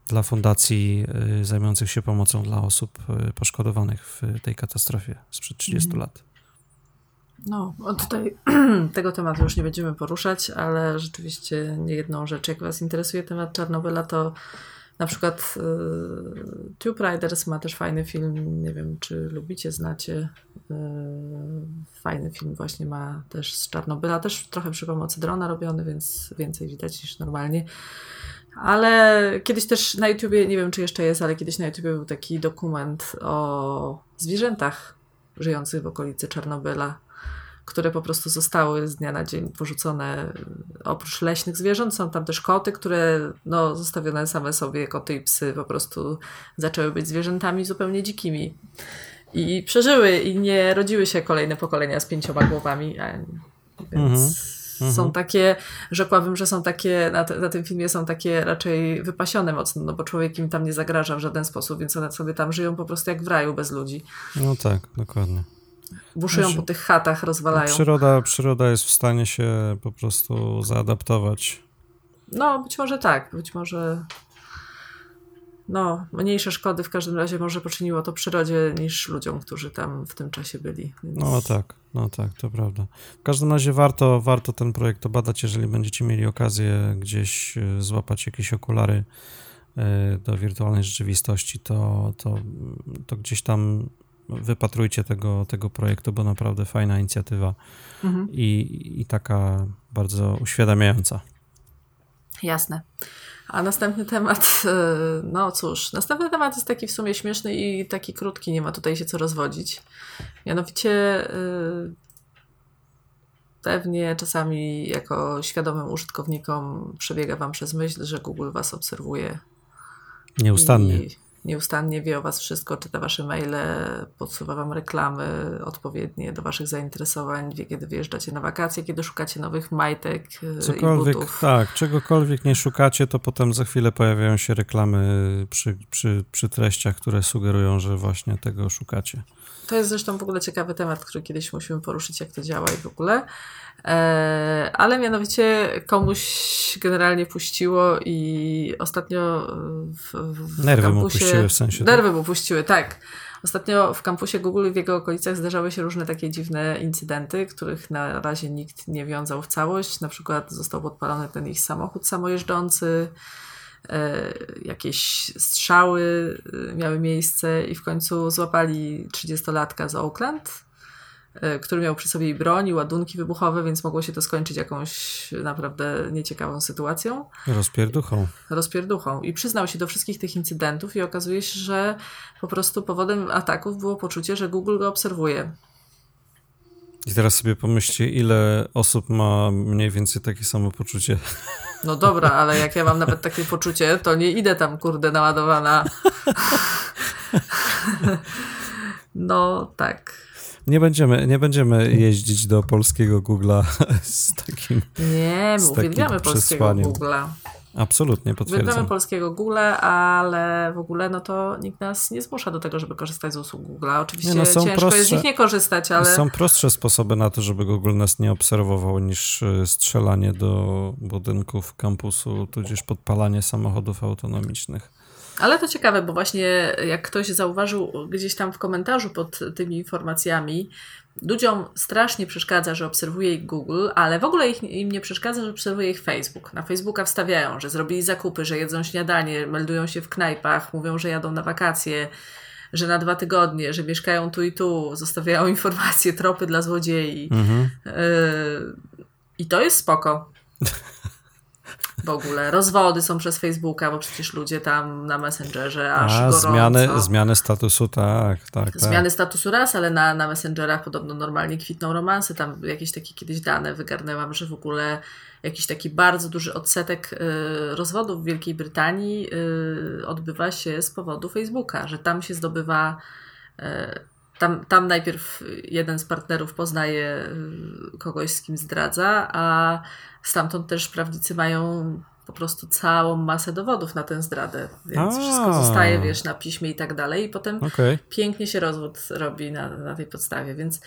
dla fundacji y, zajmujących się pomocą dla osób poszkodowanych w tej katastrofie sprzed 30 mhm. lat. No, tutaj tego tematu już nie będziemy poruszać, ale rzeczywiście nie jedną rzecz. Jak Was interesuje temat Czarnobyla, to na przykład y, Tube Riders ma też fajny film, nie wiem czy lubicie, znacie. Y, fajny film właśnie ma też z Czarnobyla, też trochę przy pomocy drona robiony, więc więcej widać niż normalnie. Ale kiedyś też na YouTubie, nie wiem czy jeszcze jest, ale kiedyś na YouTubie był taki dokument o zwierzętach żyjących w okolicy Czarnobyla które po prostu zostały z dnia na dzień porzucone. Oprócz leśnych zwierząt są tam też koty, które no, zostawione same sobie, koty i psy po prostu zaczęły być zwierzętami zupełnie dzikimi. I przeżyły i nie rodziły się kolejne pokolenia z pięcioma głowami. Więc mhm. są mhm. takie, rzekłabym, że są takie, na, na, tym filmie są takie raczej wypasione mocno, no bo człowiek im tam nie zagraża w żaden sposób, więc one sobie tam żyją po prostu jak w raju bez ludzi. No tak, dokładnie buszują znaczy, po tych chatach, rozwalają. Przyroda, przyroda jest w stanie się po prostu zaadaptować. No, być może tak, być może no, mniejsze szkody w każdym razie może poczyniło to przyrodzie niż ludziom, którzy tam w tym czasie byli. Więc... No tak, no tak, to prawda. W każdym razie warto, warto ten projekt obadać, jeżeli będziecie mieli okazję gdzieś e, złapać jakieś okulary do wirtualnej rzeczywistości, to, to, to gdzieś tam wypatrujcie tego, tego projektu, bo naprawdę fajna inicjatywa mhm. i, i taka bardzo uświadamiająca. Jasne. A następny temat, e, no cóż, następny temat jest taki w sumie śmieszny i taki krótki, nie ma tutaj się co rozwodzić. Mianowicie e, pewnie czasami jako świadomym użytkownikom przebiega Wam przez myśl, że Google Was obserwuje. Nieustannie. I nieustannie wie o Was wszystko, czyta Wasze maile, podsuwa Wam reklamy odpowiednie do Waszych zainteresowań, wie kiedy wyjeżdżacie na wakacje, kiedy szukacie nowych majtek Cokolwiek, i butów. Tak, czegokolwiek nie szukacie, to potem za chwilę pojawiają się reklamy przy, przy, przy treściach, które sugerują, że właśnie tego szukacie. To jest zresztą w ogóle ciekawy temat, który kiedyś musimy poruszyć, jak to działa i w ogóle. E, ale mianowicie komuś generalnie puściło i ostatnio w, w Nerwy kampusie, puściły w sensie. Nerwy tak? mu puściły, tak. Ostatnio w kampusie Google i w jego okolicach zdarzały się różne takie dziwne incydenty, których na razie nikt nie wiązał w całość. Na przykład został podpalony ten ich samochód samojeżdżący, e, jakieś strzały e, miały miejsce i w końcu złapali 30-latka z Oakland który miał przy sobie broń i ładunki wybuchowe, więc mogło się to skończyć jakąś naprawdę nieciekawą sytuacją. Rozpierduchą. Rozpierduchą. I przyznał się do wszystkich tych incydentów i okazuje się, że po prostu powodem ataków było poczucie, że Google go obserwuje. I teraz sobie pomyślcie, ile osób ma mniej więcej takie samo poczucie. No dobra, ale jak ja mam nawet takie poczucie, to nie idę tam, kurde, naładowana. No tak. Nie będziemy, nie będziemy jeździć do polskiego Google'a z takim. Nie, my uwielbiamy polskiego Google'a. Absolutnie, potwierdzam. Uwielbiamy polskiego Google, ale w ogóle no to nikt nas nie zmusza do tego, żeby korzystać z usług Google'a. Oczywiście no, ciężko prostsze, jest z nich nie korzystać, ale... Są prostsze sposoby na to, żeby Google nas nie obserwował niż e, strzelanie do budynków kampusu, tudzież podpalanie samochodów autonomicznych. Ale to ciekawe, bo właśnie jak ktoś zauważył gdzieś tam w komentarzu pod tymi informacjami, ludziom strasznie przeszkadza, że obserwuje ich Google, ale w ogóle ich, im nie przeszkadza, że obserwuje ich Facebook. Na Facebooka wstawiają, że zrobili zakupy, że jedzą śniadanie, meldują się w knajpach, mówią, że jadą na wakacje, że na dwa tygodnie, że mieszkają tu i tu, zostawiają informacje, tropy dla złodziei. Mhm. Yy, I to jest spoko. w ogóle. Rozwody są przez Facebooka, bo przecież ludzie tam na Messengerze aż A, gorąco. Zmiany, zmiany statusu, tak, tak, tak. Zmiany statusu raz, ale na, na Messengerach podobno normalnie kwitną romanse. Tam jakieś takie kiedyś dane wygarnęłam, że w ogóle jakiś taki bardzo duży odsetek y, rozwodów w Wielkiej Brytanii y, odbywa się z powodu Facebooka, że tam się zdobywa y, tam, tam najpierw jeden z partnerów poznaje kogoś, z kim zdradza, a Stamtąd też prawnicy mają po prostu całą masę dowodów na tę zdradę, więc A. wszystko zostaje, wiesz, na piśmie i tak dalej i potem okay. pięknie się rozwód robi na, na tej podstawie, więc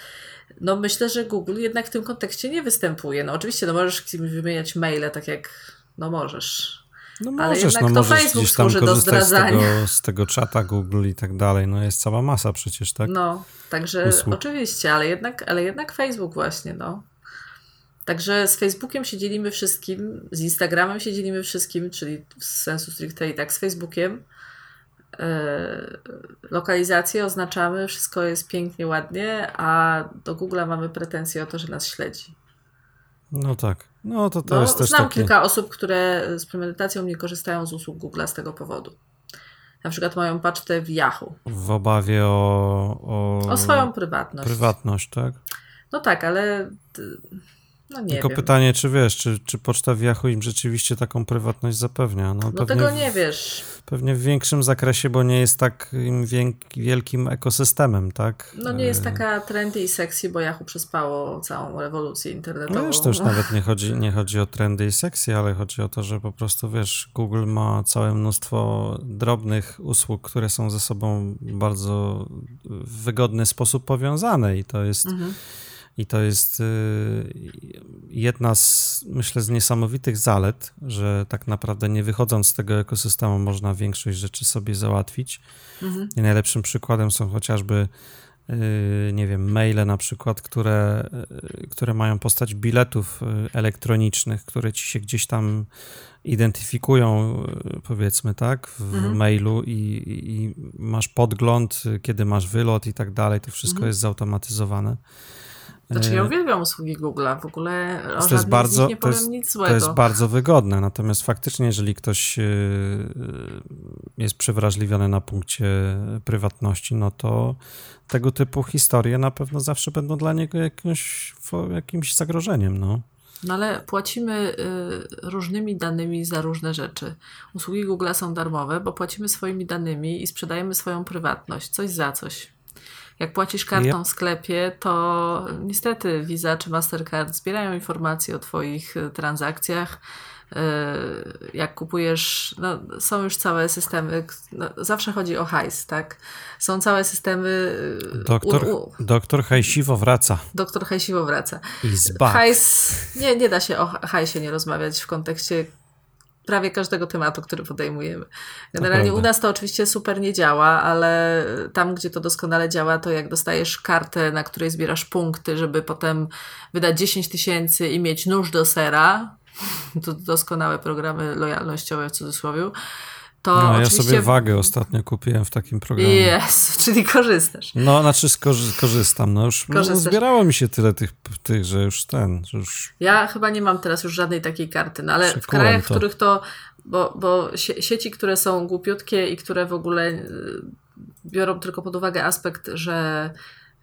no myślę, że Google jednak w tym kontekście nie występuje. No oczywiście, no możesz wymieniać maile, tak jak, no możesz, no możesz, ale jednak no to Facebook służy do zdradzania. Z tego, z tego czata Google i tak dalej, no jest cała masa przecież, tak? No, także Usług. oczywiście, ale jednak, ale jednak Facebook właśnie, no. Także z Facebookiem się dzielimy wszystkim, z Instagramem się dzielimy wszystkim, czyli w sensu stricte i tak z Facebookiem. Yy, lokalizację oznaczamy, wszystko jest pięknie, ładnie, a do Google'a mamy pretensje o to, że nas śledzi. No tak. No to to no, jest też Znam takie... kilka osób, które z premedytacją nie korzystają z usług Google'a z tego powodu. Na przykład mają paczkę w Yahoo. W obawie o, o... O swoją prywatność. Prywatność, tak? No tak, ale no nie Tylko wiem. pytanie, czy wiesz, czy, czy poczta w Yahoo im rzeczywiście taką prywatność zapewnia? No, no tego nie wiesz. Pewnie w większym zakresie, bo nie jest takim wielkim ekosystemem, tak? No nie jest e, taka trendy i sexy, bo Yahoo przespało całą rewolucję internetową. No wiesz, to już nawet nie chodzi, nie chodzi o trendy i sexy, ale chodzi o to, że po prostu, wiesz, Google ma całe mnóstwo drobnych usług, które są ze sobą bardzo w wygodny sposób powiązane i to jest... Mhm i to jest y, jedna z, myślę, z niesamowitych zalet, że tak naprawdę nie wychodząc z tego ekosystemu można większość rzeczy sobie załatwić. Mhm. I najlepszym przykładem są chociażby nie wiem, maile na przykład, które, które mają postać biletów elektronicznych, które ci się gdzieś tam identyfikują, powiedzmy, tak, w mhm. mailu i, i, masz podgląd, kiedy masz wylot i tak dalej, to wszystko mhm. jest zautomatyzowane. Znaczy ja e, uwielbiam usługi Google'a, w ogóle o to jest bardzo, nie powiem jest, nic złego. To jest bardzo wygodne, natomiast faktycznie jeżeli ktoś e, jest przewrażliwiony na punkcie prywatności, no to tego typu historie na pewno zawsze będą dla niego jakimś, jakimś zagrożeniem, no. No ale płacimy y, różnymi danymi za różne rzeczy. Usługi Google są darmowe, bo płacimy swoimi danymi i sprzedajemy swoją prywatność, coś za coś. Jak płacisz kartą yep. w sklepie, to niestety Visa czy Mastercard zbierają informacje o Twoich y, transakcjach. Y, jak kupujesz, no, są już całe systemy, no, zawsze chodzi o hajs, tak? Są całe systemy. Y, doktor, u, u, doktor Hajsiwo wraca. Doktor Hajsiwo wraca. Hajs, nie, nie da się o hajsie nie rozmawiać w kontekście prawie każdego tematu, który podejmujemy. Generalnie u nas to oczywiście super nie działa, ale tam, gdzie to doskonale działa, to jak dostajesz kartę, na której zbierasz punkty, żeby potem wydać 10 tysięcy i mieć nóż do sera, to doskonałe programy lojalnościowe w cudzysłowie, to no, ja sobie wagę ostatnio kupiłem w takim programie. Jest, czyli korzystasz. No, znaczy skorzy korzystam. No już no, zbierało mi się tyle tych, tych, że już ten. Że już... Ja chyba nie mam teraz już żadnej takiej karty, no ale Przekułem w krajach, w których to. Bo, bo sieci, które są głupiutkie i które w ogóle y, biorą tylko pod uwagę aspekt, że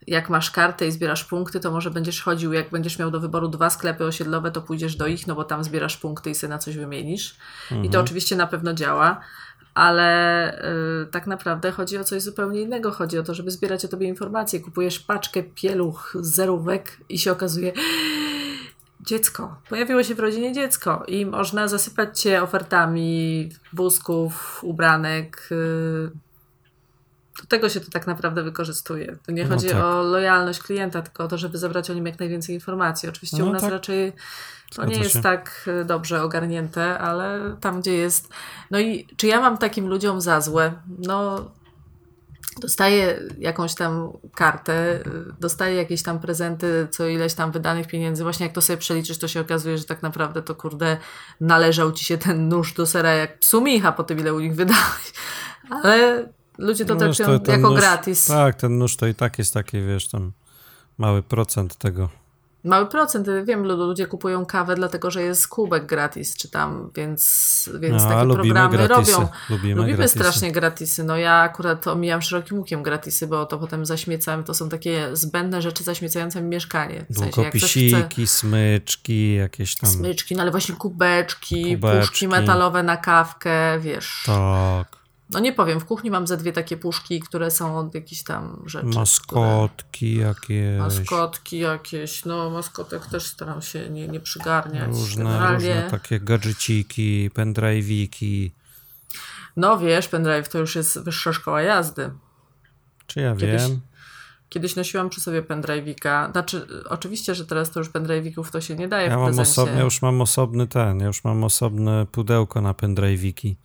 jak masz kartę i zbierasz punkty, to może będziesz chodził, jak będziesz miał do wyboru dwa sklepy osiedlowe, to pójdziesz do ich, no bo tam zbierasz punkty i sobie na coś wymienisz. Mhm. I to mhm. oczywiście na pewno działa ale y, tak naprawdę chodzi o coś zupełnie innego. Chodzi o to, żeby zbierać o tobie informacje. Kupujesz paczkę pieluch, zerówek i się okazuje dziecko. Pojawiło się w rodzinie dziecko i można zasypać cię ofertami wózków, ubranek. Y, do tego się to tak naprawdę wykorzystuje. To nie no chodzi tak. o lojalność klienta, tylko o to, żeby zebrać o nim jak najwięcej informacji. Oczywiście no u nas tak. raczej to nie jest tak y, dobrze ogarnięte, ale tam, gdzie jest. No i czy ja mam takim ludziom za złe? No, dostaję jakąś tam kartę, y, dostaję jakieś tam prezenty, co ileś tam wydanych pieniędzy. Właśnie jak to sobie przeliczysz, to się okazuje, że tak naprawdę to kurde należał ci się ten nóż do sera jak psu Micha po tym, ile u nich wydałeś. Ale ludzie to no, traktują jako nóż, gratis. Tak, ten nóż to i tak jest taki, wiesz, tam mały procent tego. Mały procent, wiem, ludzie kupują kawę dlatego, że jest kubek gratis, czy tam, więc, więc no, takie programy gratisy. robią. Lubimy, lubimy gratisy. strasznie gratisy. No ja akurat omijam szerokim łukiem gratisy, bo to potem zaśmiecam, to są takie zbędne rzeczy zaśmiecające mi mieszkanie. W sensie, chce... smyczki, jakieś tam... Smyczki, no ale właśnie kubeczki, kubeczki, puszki metalowe na kawkę, wiesz. Tak. No nie powiem, w kuchni mam ze dwie takie puszki, które są od jakichś tam rzeczy. Maskotki które... jakieś. Maskotki jakieś, no maskotek też staram się nie, nie przygarniać. Różne, Generalnie... różne takie gadżeciki, pendrive'iki. No wiesz, pendrive to już jest wyższa szkoła jazdy. Czy ja Kiedyś... wiem? Kiedyś nosiłam przy sobie pendrive'ika. Znaczy, oczywiście, że teraz to już pendrive'ików to się nie daje ja w mam osobny, Ja już mam osobny ten, ja już mam osobne pudełko na pendrive'iki.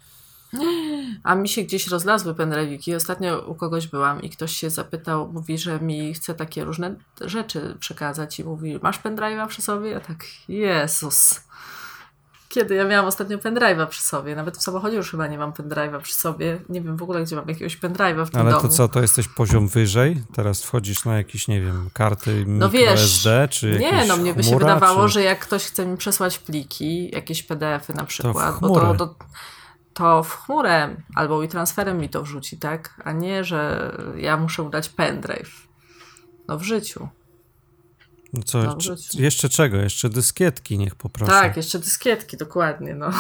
A mi się gdzieś rozlazły pendrive'iki. Ostatnio u kogoś byłam i ktoś się zapytał, mówi, że mi chce takie różne rzeczy przekazać i mówi, masz pendrive'a przy sobie? Ja tak, Jezus. Kiedy ja miałam ostatnio pendrive'a przy sobie? Nawet w samochodzie już chyba nie mam pendrive'a przy sobie. Nie wiem w ogóle, gdzie mam jakiegoś pendrive'a w tym Ale domu. to co, to jesteś poziom wyżej? Teraz wchodzisz na jakieś, nie wiem, karty no wiesz, SD, czy Nie, no mnie by się wydawało, czy... że jak ktoś chce mi przesłać pliki, jakieś PDF-y na przykład, to bo to, to to w chmurę albo i transferem mi to wrzuci, tak? A nie, że ja muszę udać pendrive. No w życiu. No co, no jeszcze czego? Jeszcze dyskietki niech poproszę. Tak, jeszcze dyskietki, dokładnie. No.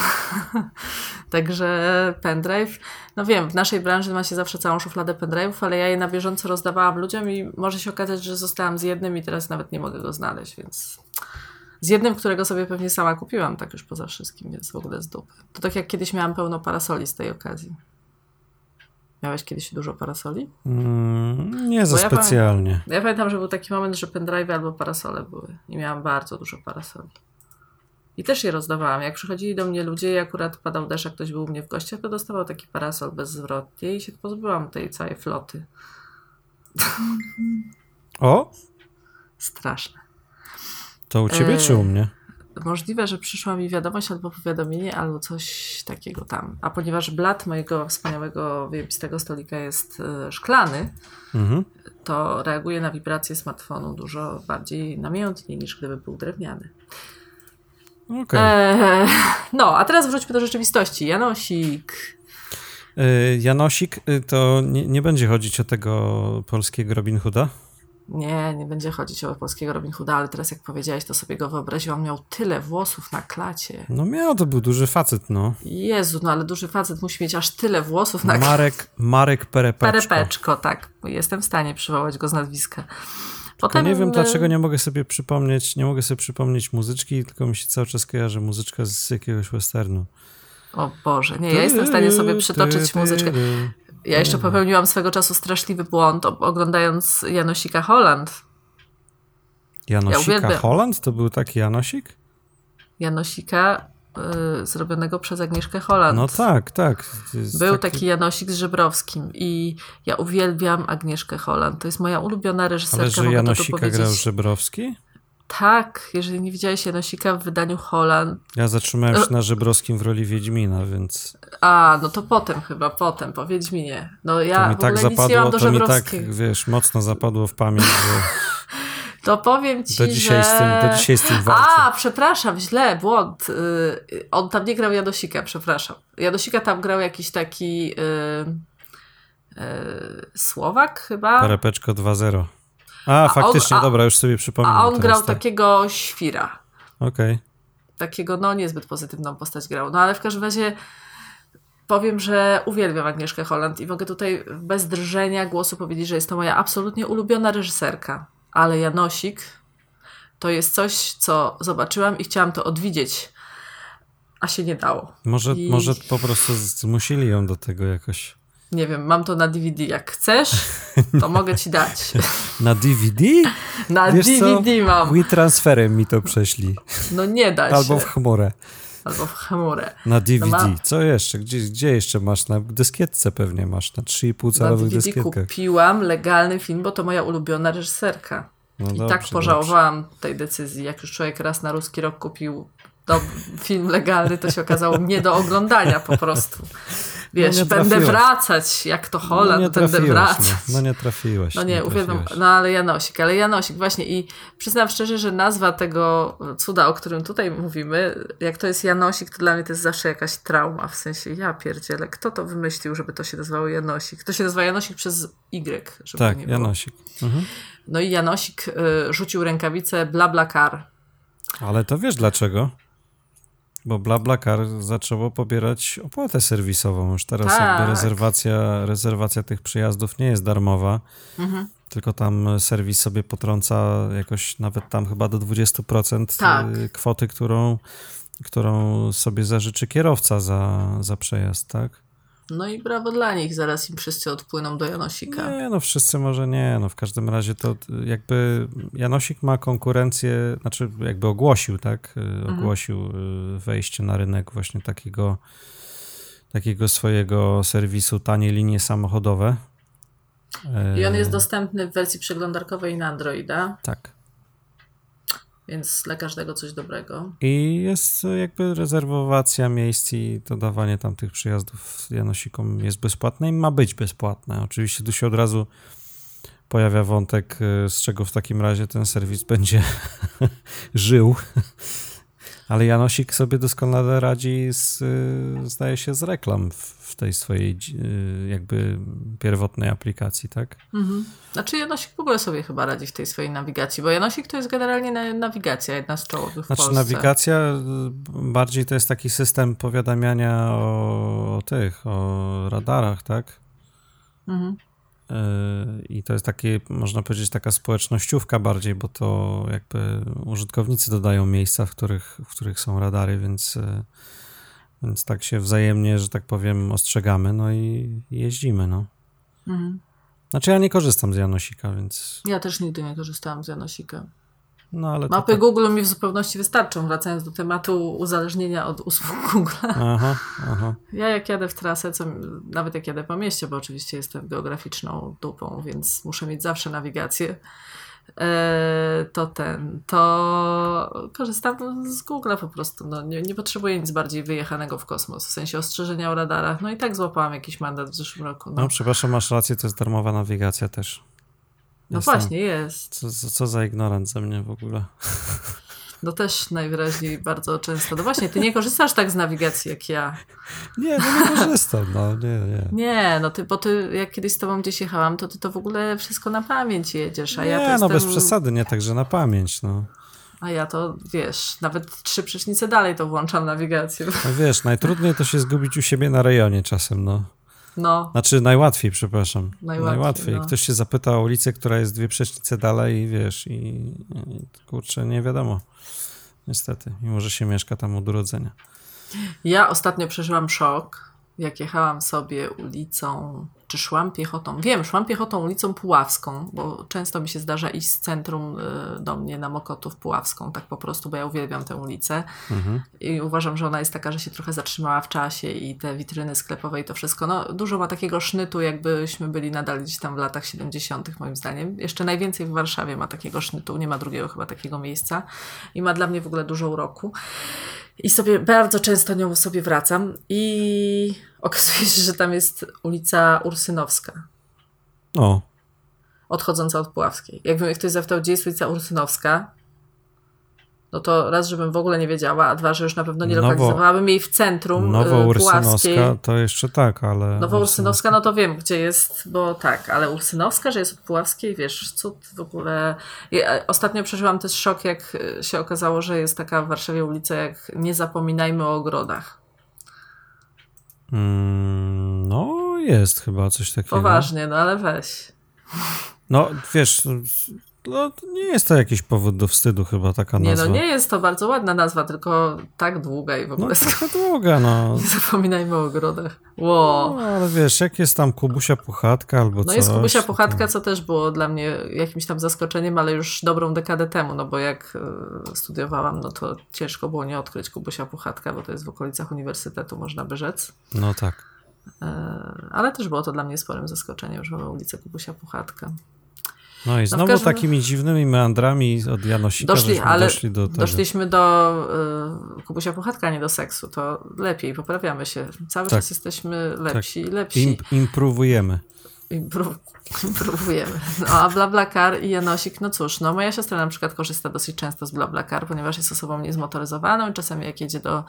Także pendrive, no wiem, w naszej branży ma się zawsze całą szufladę pendrive'ów, ale ja je na bieżąco rozdawałam ludziom i może się okazać, że zostałam z jednym i teraz nawet nie mogę go znaleźć, więc z jednym, którego sobie pewnie sama kupiłam, tak już poza wszystkim, więc w ogóle z dupy. To tak jak kiedyś miałam pełno parasoli z tej okazji. Miałeś kiedyś dużo parasoli? Mm, nie za ja specjalnie. Pamiętam, ja pamiętam, że był taki moment, że pendrive albo parasole były. I miałam bardzo dużo parasoli. I też je rozdawałam. Jak przychodzili do mnie ludzie i akurat padał deszcz, a ktoś był u mnie w gościach, to dostawał taki parasol bezzwrotnie i się pozbyłam tej całej floty. O? Straszne. To u ciebie e... czy u mnie? Możliwe, że przyszła mi wiadomość albo powiadomienie, albo coś takiego tam. A ponieważ blat mojego wspaniałego, wyjebistego stolika jest e, szklany, mhm. to reaguje na wibracje smartfonu dużo bardziej namiętnie niż gdyby był drewniany. Okay. E, no, a teraz wróćmy do rzeczywistości. Janosik. E, Janosik y, to nie, nie będzie chodzić o tego polskiego Robin Hooda? Nie, nie będzie chodzić o polskiego Robin Hooda, ale teraz jak powiedziałeś, to sobie go wyobraziłam. Miał tyle włosów na klacie. No miał, to był duży facet, no. Jezu, no ale duży facet musi mieć aż tyle włosów na klacie. Marek, Marek Perepeczko. Perepeczko, tak. Jestem w stanie przywołać go z nazwiska. Potem... nie wiem, dlaczego nie mogę sobie przypomnieć, nie mogę sobie przypomnieć muzyczki, tylko mi się cały czas kojarzy muzyczka z jakiegoś westernu. O Boże, nie, ja jestem w stanie sobie przytoczyć muzyczkę. Ja jeszcze popełniłam swego czasu straszliwy błąd, oglądając Janosika Holland. Janosika ja Holland? To był taki Janosik? Janosika y, zrobionego przez Agnieszkę Holland. No tak, tak. Był taki... taki Janosik z Żebrowskim i ja uwielbiam Agnieszkę Holland. To jest moja ulubiona reżyserka. Ale że Janosika grał Żebrowski? Tak, jeżeli nie widziałeś Janosika w wydaniu Holland. Ja zatrzymałem się na Żebrowskim w roli Wiedźmina, więc. A, no to potem chyba, potem, po Wiedźminie. No ja to mi tak zapadło, to mi tak, wiesz, mocno zapadło w pamięć, że. To powiem ci, do dzisiaj że... Z tym, do dzisiaj z tym walczę. A, przepraszam, źle, błąd. Yy, on tam nie grał Janosika, przepraszam. Janosika tam grał jakiś taki yy, yy, Słowak chyba. Parepeczko 2-0. A, faktycznie, on, a, dobra, już sobie przypomniałem. A on grał tak. takiego świra. Okej. Okay. Takiego, no niezbyt pozytywną postać grał. No ale w każdym razie powiem, że uwielbiam Agnieszkę Holland i mogę tutaj bez drżenia głosu powiedzieć, że jest to moja absolutnie ulubiona reżyserka. Ale Janosik to jest coś, co zobaczyłam i chciałam to odwidzieć, a się nie dało. Może, I... może po prostu zmusili ją do tego jakoś. Nie wiem, mam to na DVD. Jak chcesz, to mogę ci dać. Na DVD? Na Wiesz DVD co? mam. WeTransferem mi to prześli. No nie da się. Albo w chmurę. Albo w chmurę. Na DVD. No mam... Co jeszcze? Gdzie, gdzie jeszcze masz? Na dyskietce pewnie masz. Na 3,5 calowych dyskietkach. kupiłam legalny film, bo to moja ulubiona reżyserka. No I dobrze, tak pożałowałam dobrze. tej decyzji. Jak już człowiek raz na ruski rok kupił film legalny, to się okazało nie do oglądania po prostu. Wiesz, no będę wracać, jak to Holland, no będę wracać. No, no nie trafiłeś. No nie, nie uwielbiam, no ale Janosik, ale Janosik właśnie i przyznam szczerze, że nazwa tego cuda, o którym tutaj mówimy, jak to jest Janosik, to dla mnie to jest zawsze jakaś trauma, w sensie ja pierdzielę, kto to wymyślił, żeby to się nazywało Janosik? To się nazywa Janosik przez Y, żeby tak, nie było. Janosik. Mhm. No i Janosik y, rzucił rękawicę bla bla kar. Ale to wiesz dlaczego? Bo BlaBlaCar zaczęło pobierać opłatę serwisową. Już teraz tak. jakby rezerwacja, rezerwacja tych przyjazdów nie jest darmowa, mhm. tylko tam serwis sobie potrąca jakoś nawet tam chyba do 20% tak. Y, kwoty, którą, którą sobie zażyczy kierowca za, za przejazd, tak? No i brawo dla nich, zaraz im wszyscy odpłyną do Janosika. Nie, no wszyscy może nie, no w każdym razie to jakby Janosik ma konkurencję, znaczy jakby ogłosił, tak, mhm. ogłosił mhm. wejście na rynek właśnie takiego takiego swojego serwisu tanie linie samochodowe. I on jest dostępny w wersji przeglądarkowej na Androida. Tak. Więc dla każdego coś dobrego. I jest jakby rezerwowacja miejsc i dodawanie tam tych przyjazdów Janosikom jest bezpłatne i ma być bezpłatne. Oczywiście tu się od razu pojawia wątek, y, z czego w takim razie ten serwis będzie żył. Ale Janosik sobie doskonale radzi z, y, zdaje się, z reklam w tej swojej y, jakby pierwotnej aplikacji, tak? Mhm. Znaczy Janosik w ogóle sobie chyba radzi w tej swojej nawigacji, bo Janosik to jest generalnie nawigacja, jedna z czołowych w znaczy, Polsce. nawigacja bardziej to jest taki system powiadamiania o, o tych, o radarach, tak? Mhm. Y, I to jest takie, można powiedzieć, taka społecznościówka bardziej, bo to jakby użytkownicy dodają miejsca, w których, w których są radary, więc, y, więc tak się wzajemnie, że tak powiem, ostrzegamy, no i jeździmy, no. Mhm. Znaczy ja nie korzystam z Janosika, więc... Ja też nigdy nie korzystałam z Janosika. No, ale Mapy. Google mi w zupełności wystarczą, wracając do tematu uzależnienia od usług Google. Aha, aha. Ja jak jadę w trasę, co, nawet jak jadę po mieście, bo oczywiście jestem geograficzną dupą, więc muszę mieć zawsze nawigację, e, to ten, to korzystam z Google po prostu. No, nie, nie potrzebuję nic bardziej wyjechanego w kosmos, w sensie ostrzeżenia o radarach. No i tak złapałam jakiś mandat w zeszłym roku. No, no przepraszam, masz rację, to jest darmowa nawigacja też. No Jestem, właśnie, jest. Co, co za ignorant ze mnie w ogóle. No też najwyraźniej bardzo często. No właśnie, ty nie korzystasz tak z nawigacji jak ja. Nie, no nie korzystam, no nie, nie. Nie, no ty, bo ty, jak kiedyś z tobą gdzieś jechałam, to ty to w ogóle wszystko na pamięć jedziesz, a nie, ja to no jestem... bez przesady, nie, także na pamięć, no. A ja to, wiesz, nawet trzy przecznice dalej to włączam nawigację. No wiesz, najtrudniej to się zgubić u siebie na rejonie czasem, no. No. Znaczy najłatwiej, przepraszam. Najłatwiej. najłatwiej. No. Ktoś się zapyta o ulicę, która jest dwie przecznice dalej i wiesz, i, i kurczę, nie wiadomo. Niestety, mimo że się mieszka tam od urodzenia. Ja ostatnio przeżyłam szok, jak jechałam sobie ulicą czy szłam piechotą? Wiem, szłam piechotą ulicą Puławską, bo często mi się zdarza iść z centrum y, do mnie na Mokotów Puławską, tak po prostu, bo ja uwielbiam tę ulicę mhm. i uważam, że ona jest taka, że się trochę zatrzymała w czasie i te witryny sklepowe i to wszystko. No, dużo ma takiego sznytu, jakbyśmy byli nadal gdzieś tam w latach 70., moim zdaniem. Jeszcze najwięcej w Warszawie ma takiego sznytu, nie ma drugiego chyba takiego miejsca i ma dla mnie w ogóle dużo uroku. I sobie bardzo często nią sobie wracam i okazuje się, że tam jest ulica Ursynowska. O. Odchodząca od Puławskiej. Jakby mnie ktoś zapytał, gdzie jest ulica Ursynowska, no to raz, żebym w ogóle nie wiedziała, a dwa, że już na pewno nie lokalizowałabym jej w centrum Nowo y, Ursynowska to jeszcze tak, ale... Nowo Ursynowska, no to wiem, gdzie jest, bo tak, ale Ursynowska, że jest od Puławskiej, wiesz, cud w ogóle... Ja ostatnio przeżyłam też szok, jak się okazało, że jest taka w Warszawie ulica jak Nie zapominajmy o ogrodach. Mm, no, jest chyba coś takiego. Poważnie, no ale weź. No, wiesz, no, nie jest to jakiś powód do wstydu chyba taka nazwa. Nie, no nie jest to bardzo ładna nazwa, tylko tak długa i w ogóle... No taka długa, no. Nie zapominajmy o ogrodach. Wow. No, ale wiesz, jak jest tam Kubusia Puchatka albo coś... No jest Kubusia Puchatka, co też było dla mnie jakimś tam zaskoczeniem, ale już dobrą dekadę temu, no bo jak e, studiowałam, no to ciężko było nie odkryć Kubusia Puchatka, bo to jest w okolicach uniwersytetu, można by rzec. No tak. E, ale też było to dla mnie sporym zaskoczeniem, że mamy ulicę Kubusia Puchatka. No i no znowu każdym... takimi dziwnymi meandrami od Janosika Doszli, ale doszli do tego. Doszliśmy do y, Kubusia Puchatka, nie do seksu. To lepiej, poprawiamy się. Cały tak. czas jesteśmy lepsi tak. lepsi. Im, improwujemy. improwujemy. No a BlaBlaCar i Janosik, no cóż, no moja siostra na przykład korzysta dosyć często z BlaBlaCar, ponieważ jest osobą niezmotoryzowaną i czasami jak jedzie do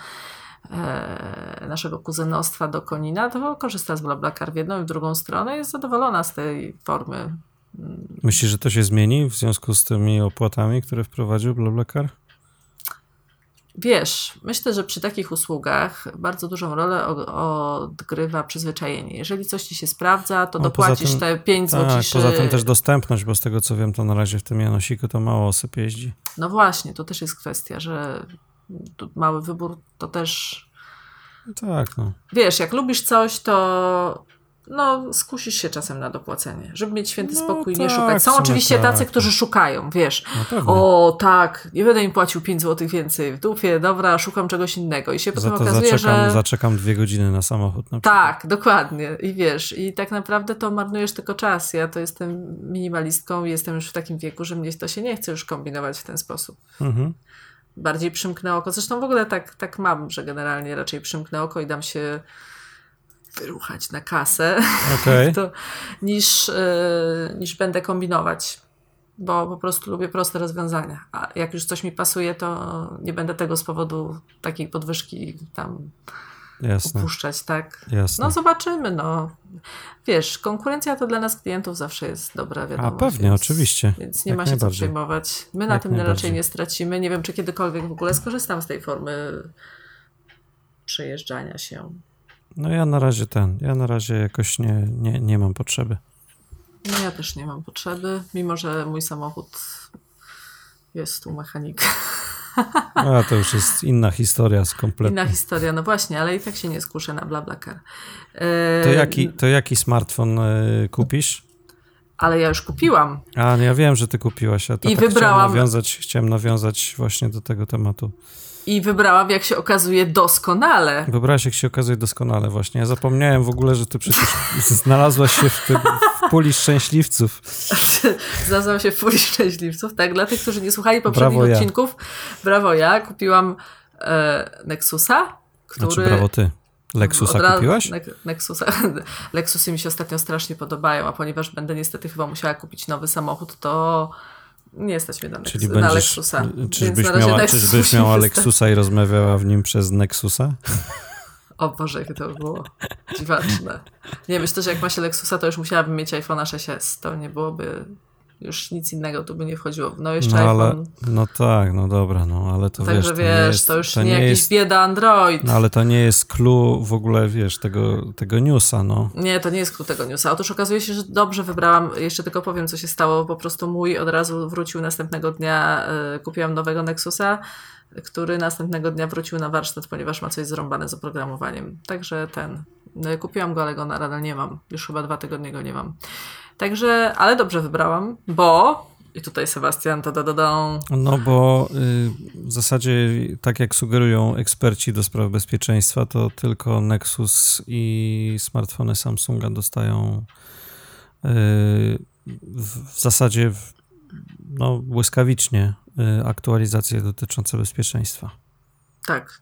e, naszego kuzynostwa do Konina, to korzysta z BlaBlaCar w jedną i w drugą stronę i jest zadowolona z tej formy Myślisz, że to się zmieni w związku z tymi opłatami, które wprowadził BlaBlaCar? Wiesz, myślę, że przy takich usługach bardzo dużą rolę odgrywa przyzwyczajenie. Jeżeli coś ci się sprawdza, to no, dopłacisz tym, te 5 tak, zł. Poza tym też dostępność, bo z tego co wiem, to na razie w tym Janosiku to mało osób jeździ. No właśnie, to też jest kwestia, że mały wybór to też. Tak, no. Wiesz, jak lubisz coś, to no, skusisz się czasem na dopłacenie, żeby mieć święty no, spokój i tak, nie szukać. Są oczywiście tak. tacy, którzy szukają, wiesz, no, o tak, nie będę im płacił 5 zł więcej w dupie, dobra, szukam czegoś innego i się potem okazuje, zaczekam, że... zaczekam dwie godziny na samochód na Tak, dokładnie i wiesz, i tak naprawdę to marnujesz tylko czas. Ja to jestem minimalistką i jestem już w takim wieku, że mnie to się nie chce już kombinować w ten sposób. Mhm. Bardziej przymknę oko, zresztą w ogóle tak, tak mam, że generalnie raczej przymknę oko i dam się wyruchać na kasę, okay. to, niż, yy, niż będę kombinować. Bo po prostu lubię proste rozwiązania. A jak już coś mi pasuje, to nie będę tego z powodu takiej podwyżki tam Jasne. upuszczać, tak? Jasne. No zobaczymy, no. Wiesz, konkurencja to dla nas klientów zawsze jest dobra, wiadomo. A pewnie, więc, oczywiście. Więc nie Jak ma się co przejmować. My na Jak tym raczej nie stracimy. Nie wiem, czy kiedykolwiek w ogóle skorzystam z tej formy przejeżdżania się. No ja na razie ten, ja na razie jakoś nie, nie, nie mam potrzeby. No ja też nie mam potrzeby, mimo że mój samochód jest u mechanika. A to już jest inna historia z kompletnie. Inna historia, no właśnie, ale i tak się nie skuszę na BlaBlaCar. To jaki, to jaki smartfon y, kupisz? ale ja już kupiłam. A, no ja wiem, że ty kupiłaś. A to I tak wybrałam. Chciałem nawiązać, chciałem nawiązać właśnie do tego tematu. I wybrałam, jak się okazuje, doskonale. Wybrałaś, jak się okazuje, doskonale, właśnie. Ja zapomniałem w ogóle, że ty przecież znalazłaś się w, tym, w puli szczęśliwców. Znalazłam się w puli szczęśliwców, tak. Dla tych, którzy nie słuchali poprzednich brawo odcinków, ja. brawo ja. Kupiłam e, Nexusa, który... Znaczy, brawo ty. Lexusa kupiłaś? Ne Nexusa. Lexusy mi się ostatnio strasznie podobają, a ponieważ będę niestety chyba musiała kupić nowy samochód, to nie mnie na, Czyli na Lexusa. Czyżbyś miała, Nexus czyżbyś miała Lexusa i rozmawiała w nim przez Nexusa? O Boże, jakie to było dziwaczne. Nie, myślę, że jak ma się Lexusa, to już musiałabym mieć iPhone'a 6s. To nie byłoby już nic innego tu by nie wchodziło. No jeszcze no, ale, iPhone. No tak, no dobra, no ale to Także wiesz, to, wiesz, jest, to już to nie, nie jakiś jest, bieda Android. No ale to nie jest clue w ogóle, wiesz, tego, tego newsa, no. Nie, to nie jest clue tego newsa. Otóż okazuje się, że dobrze wybrałam, jeszcze tylko powiem, co się stało, po prostu mój od razu wrócił następnego dnia, y, kupiłam nowego Nexusa, który następnego dnia wrócił na warsztat, ponieważ ma coś zrąbane z oprogramowaniem. Także ten, no, kupiłam go, ale go nadal nie mam. Już chyba dwa tygodnie go nie mam. Także, ale dobrze wybrałam, bo i tutaj Sebastian, to da, da, da. No bo y, w zasadzie, tak jak sugerują eksperci do spraw bezpieczeństwa, to tylko Nexus i smartfony Samsunga dostają y, w, w, zasadzie no, błyskawicznie y, aktualizacje dotyczące bezpieczeństwa. Tak.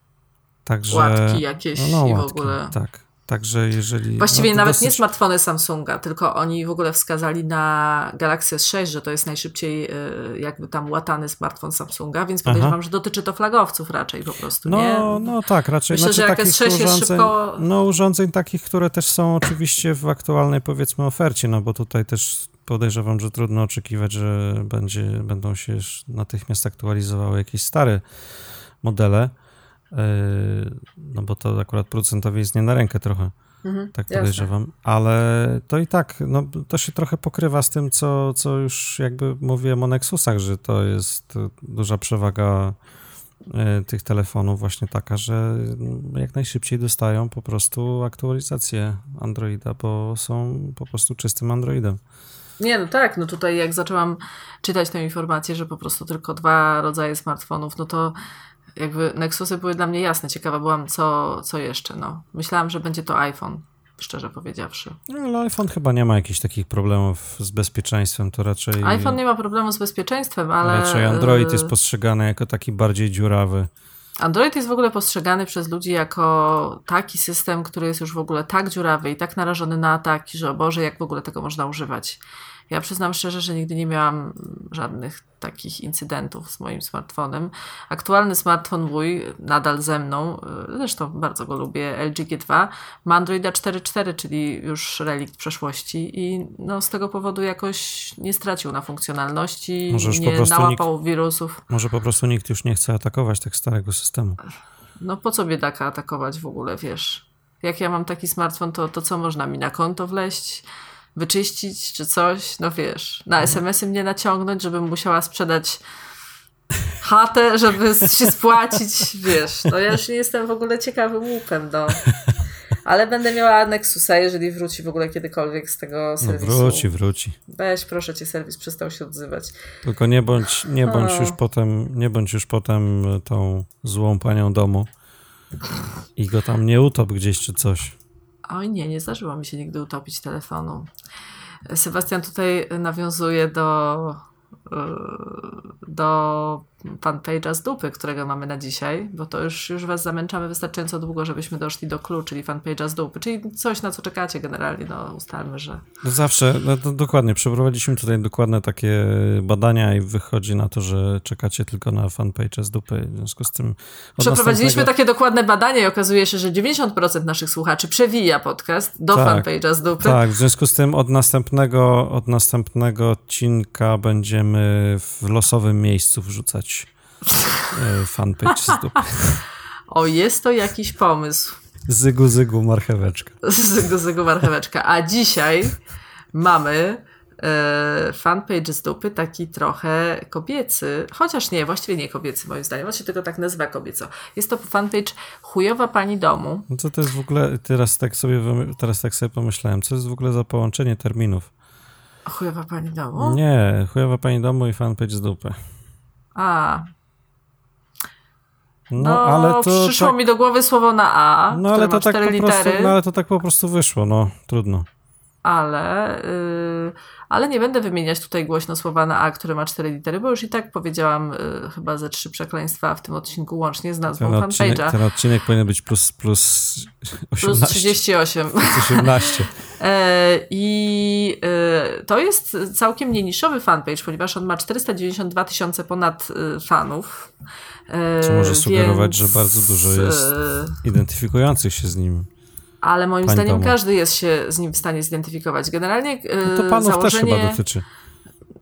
Także, łatki jakieś no, i w ogóle. Tak. Także jeżeli. Właściwie no nawet dosyć... nie smartfony Samsunga, tylko oni w ogóle wskazali na Galaxy S6, że to jest najszybciej y, jakby tam łatany smartfon Samsunga, więc podejrzewam, Aha. że dotyczy to flagowców raczej po prostu. No, nie? no tak, raczej. Myślę, znaczy, że jak S6 jest szybko. No, urządzeń takich, które też są oczywiście w aktualnej powiedzmy ofercie, no bo tutaj też podejrzewam, że trudno oczekiwać, że będzie, będą się natychmiast aktualizowały jakieś stare modele. Yy, no bo to akurat producentowi jest nie na rękę trochę, mhm, tak podejrzewam, jasne. ale to i tak, no to się trochę pokrywa z tym, co, co już jakby mówiłem o Nexusach, że to jest duża przewaga yy, tych telefonów właśnie taka, że jak najszybciej dostają po prostu aktualizację Androida, bo są po prostu czystym Androidem. Nie, no tak, no tutaj jak zaczęłam czytać tę informację, że po prostu tylko dwa rodzaje smartfonów, no to jakby Nexusy były dla mnie jasne. Ciekawa byłam, co, co jeszcze. No. Myślałam, że będzie to iPhone, szczerze powiedziawszy. No, ale iPhone chyba nie ma jakichś takich problemów z bezpieczeństwem, to raczej... iPhone nie ma problemu z bezpieczeństwem, ale... Raczej Android jest postrzegany jako taki bardziej dziurawy. Android jest w ogóle postrzegany przez ludzi jako taki system, który jest już w ogóle tak dziurawy i tak narażony na ataki, że o Boże, jak w ogóle tego można używać. Ja przyznam szczerze, że nigdy nie miałam żadnych takich incydentów z moim smartfonem. Aktualny smartfon mój, nadal ze mną, y, zresztą bardzo go lubię, LG G2, ma Androida 4.4, czyli już relikt przeszłości i no, z tego powodu jakoś nie stracił na funkcjonalności, nie nałapał nikt, wirusów. Może po prostu nikt już nie chce atakować tak starego systemu. No po co biedaka atakować w ogóle, wiesz? Jak ja mam taki smartfon, to, to co można mi na konto wleść? Wyczyścić czy coś, no wiesz, na mhm. SMS-y mnie naciągnąć, żebym musiała sprzedać chatę, żeby się spłacić, wiesz, no ja już nie jestem w ogóle ciekawym łupem, no. Ale będę miała Nexusa, jeżeli wróci w ogóle kiedykolwiek z tego no serwisu. No wróci, wróci. Weź, proszę cię, serwis przestał się odzywać. Tylko nie bądź, nie bądź już potem, nie bądź już potem tą złą panią domu i go tam nie utop gdzieś czy coś. Oj nie, nie zdarzyło mi się nigdy utopić telefonu. Sebastian tutaj nawiązuje do, y, do fanpage'a z dupy, którego mamy na dzisiaj, bo to już, już was zamęczamy wystarczająco długo, żebyśmy doszli do clue, czyli fanpage'a z dupy, czyli coś, na co czekacie generalnie, no ustalmy, że... No zawsze, no dokładnie, przeprowadziliśmy tutaj dokładne takie badania i wychodzi na to, że czekacie tylko na fanpage'a z dupy, w związku z tym... Przeprowadziliśmy następnego... takie dokładne badania i okazuje się, że 90% naszych słuchaczy przewija podcast do tak, fanpage'a z dupy. Tak, w związku z tym od następnego, od następnego odcinka będziemy w losowym miejscu wrzucać fanpage z dupy. O, jest to jakiś pomysł. Zygu, zygu, marcheweczka. Zygu, zygu, marcheweczka. A dzisiaj mamy e, fanpage z dupy taki trochę kobiecy, chociaż nie, właściwie nie kobiecy moim zdaniem, on się tylko tak nazywa kobieco. Jest to fanpage chujowa pani domu. No co to jest w ogóle, teraz tak sobie, teraz tak sobie pomyślałem, co jest w ogóle za połączenie terminów? Chujowa pani domu? Nie, chujowa pani domu i fanpage z dupy. A. No, no ale to. Przyszło tak... mi do głowy słowo na A. No ale to tak po prostu, no ale to tak po prostu wyszło, no trudno. Ale. Yy ale nie będę wymieniać tutaj głośno słowa na A, które ma cztery litery, bo już i tak powiedziałam y, chyba ze trzy przekleństwa w tym odcinku łącznie z nazwą ten fanpage'a. Ten odcinek powinien być plus, plus 18. Plus 38. Plus 18. e, I e, to jest całkiem nieniszowy fanpage, ponieważ on ma 492 tysiące ponad y, fanów. E, Co może sugerować, więc, że bardzo dużo jest e, identyfikujących się z nim ale moim Pani zdaniem każdy jest się z nim w stanie zidentyfikować. Generalnie no to panów założenie... też chyba dotyczy.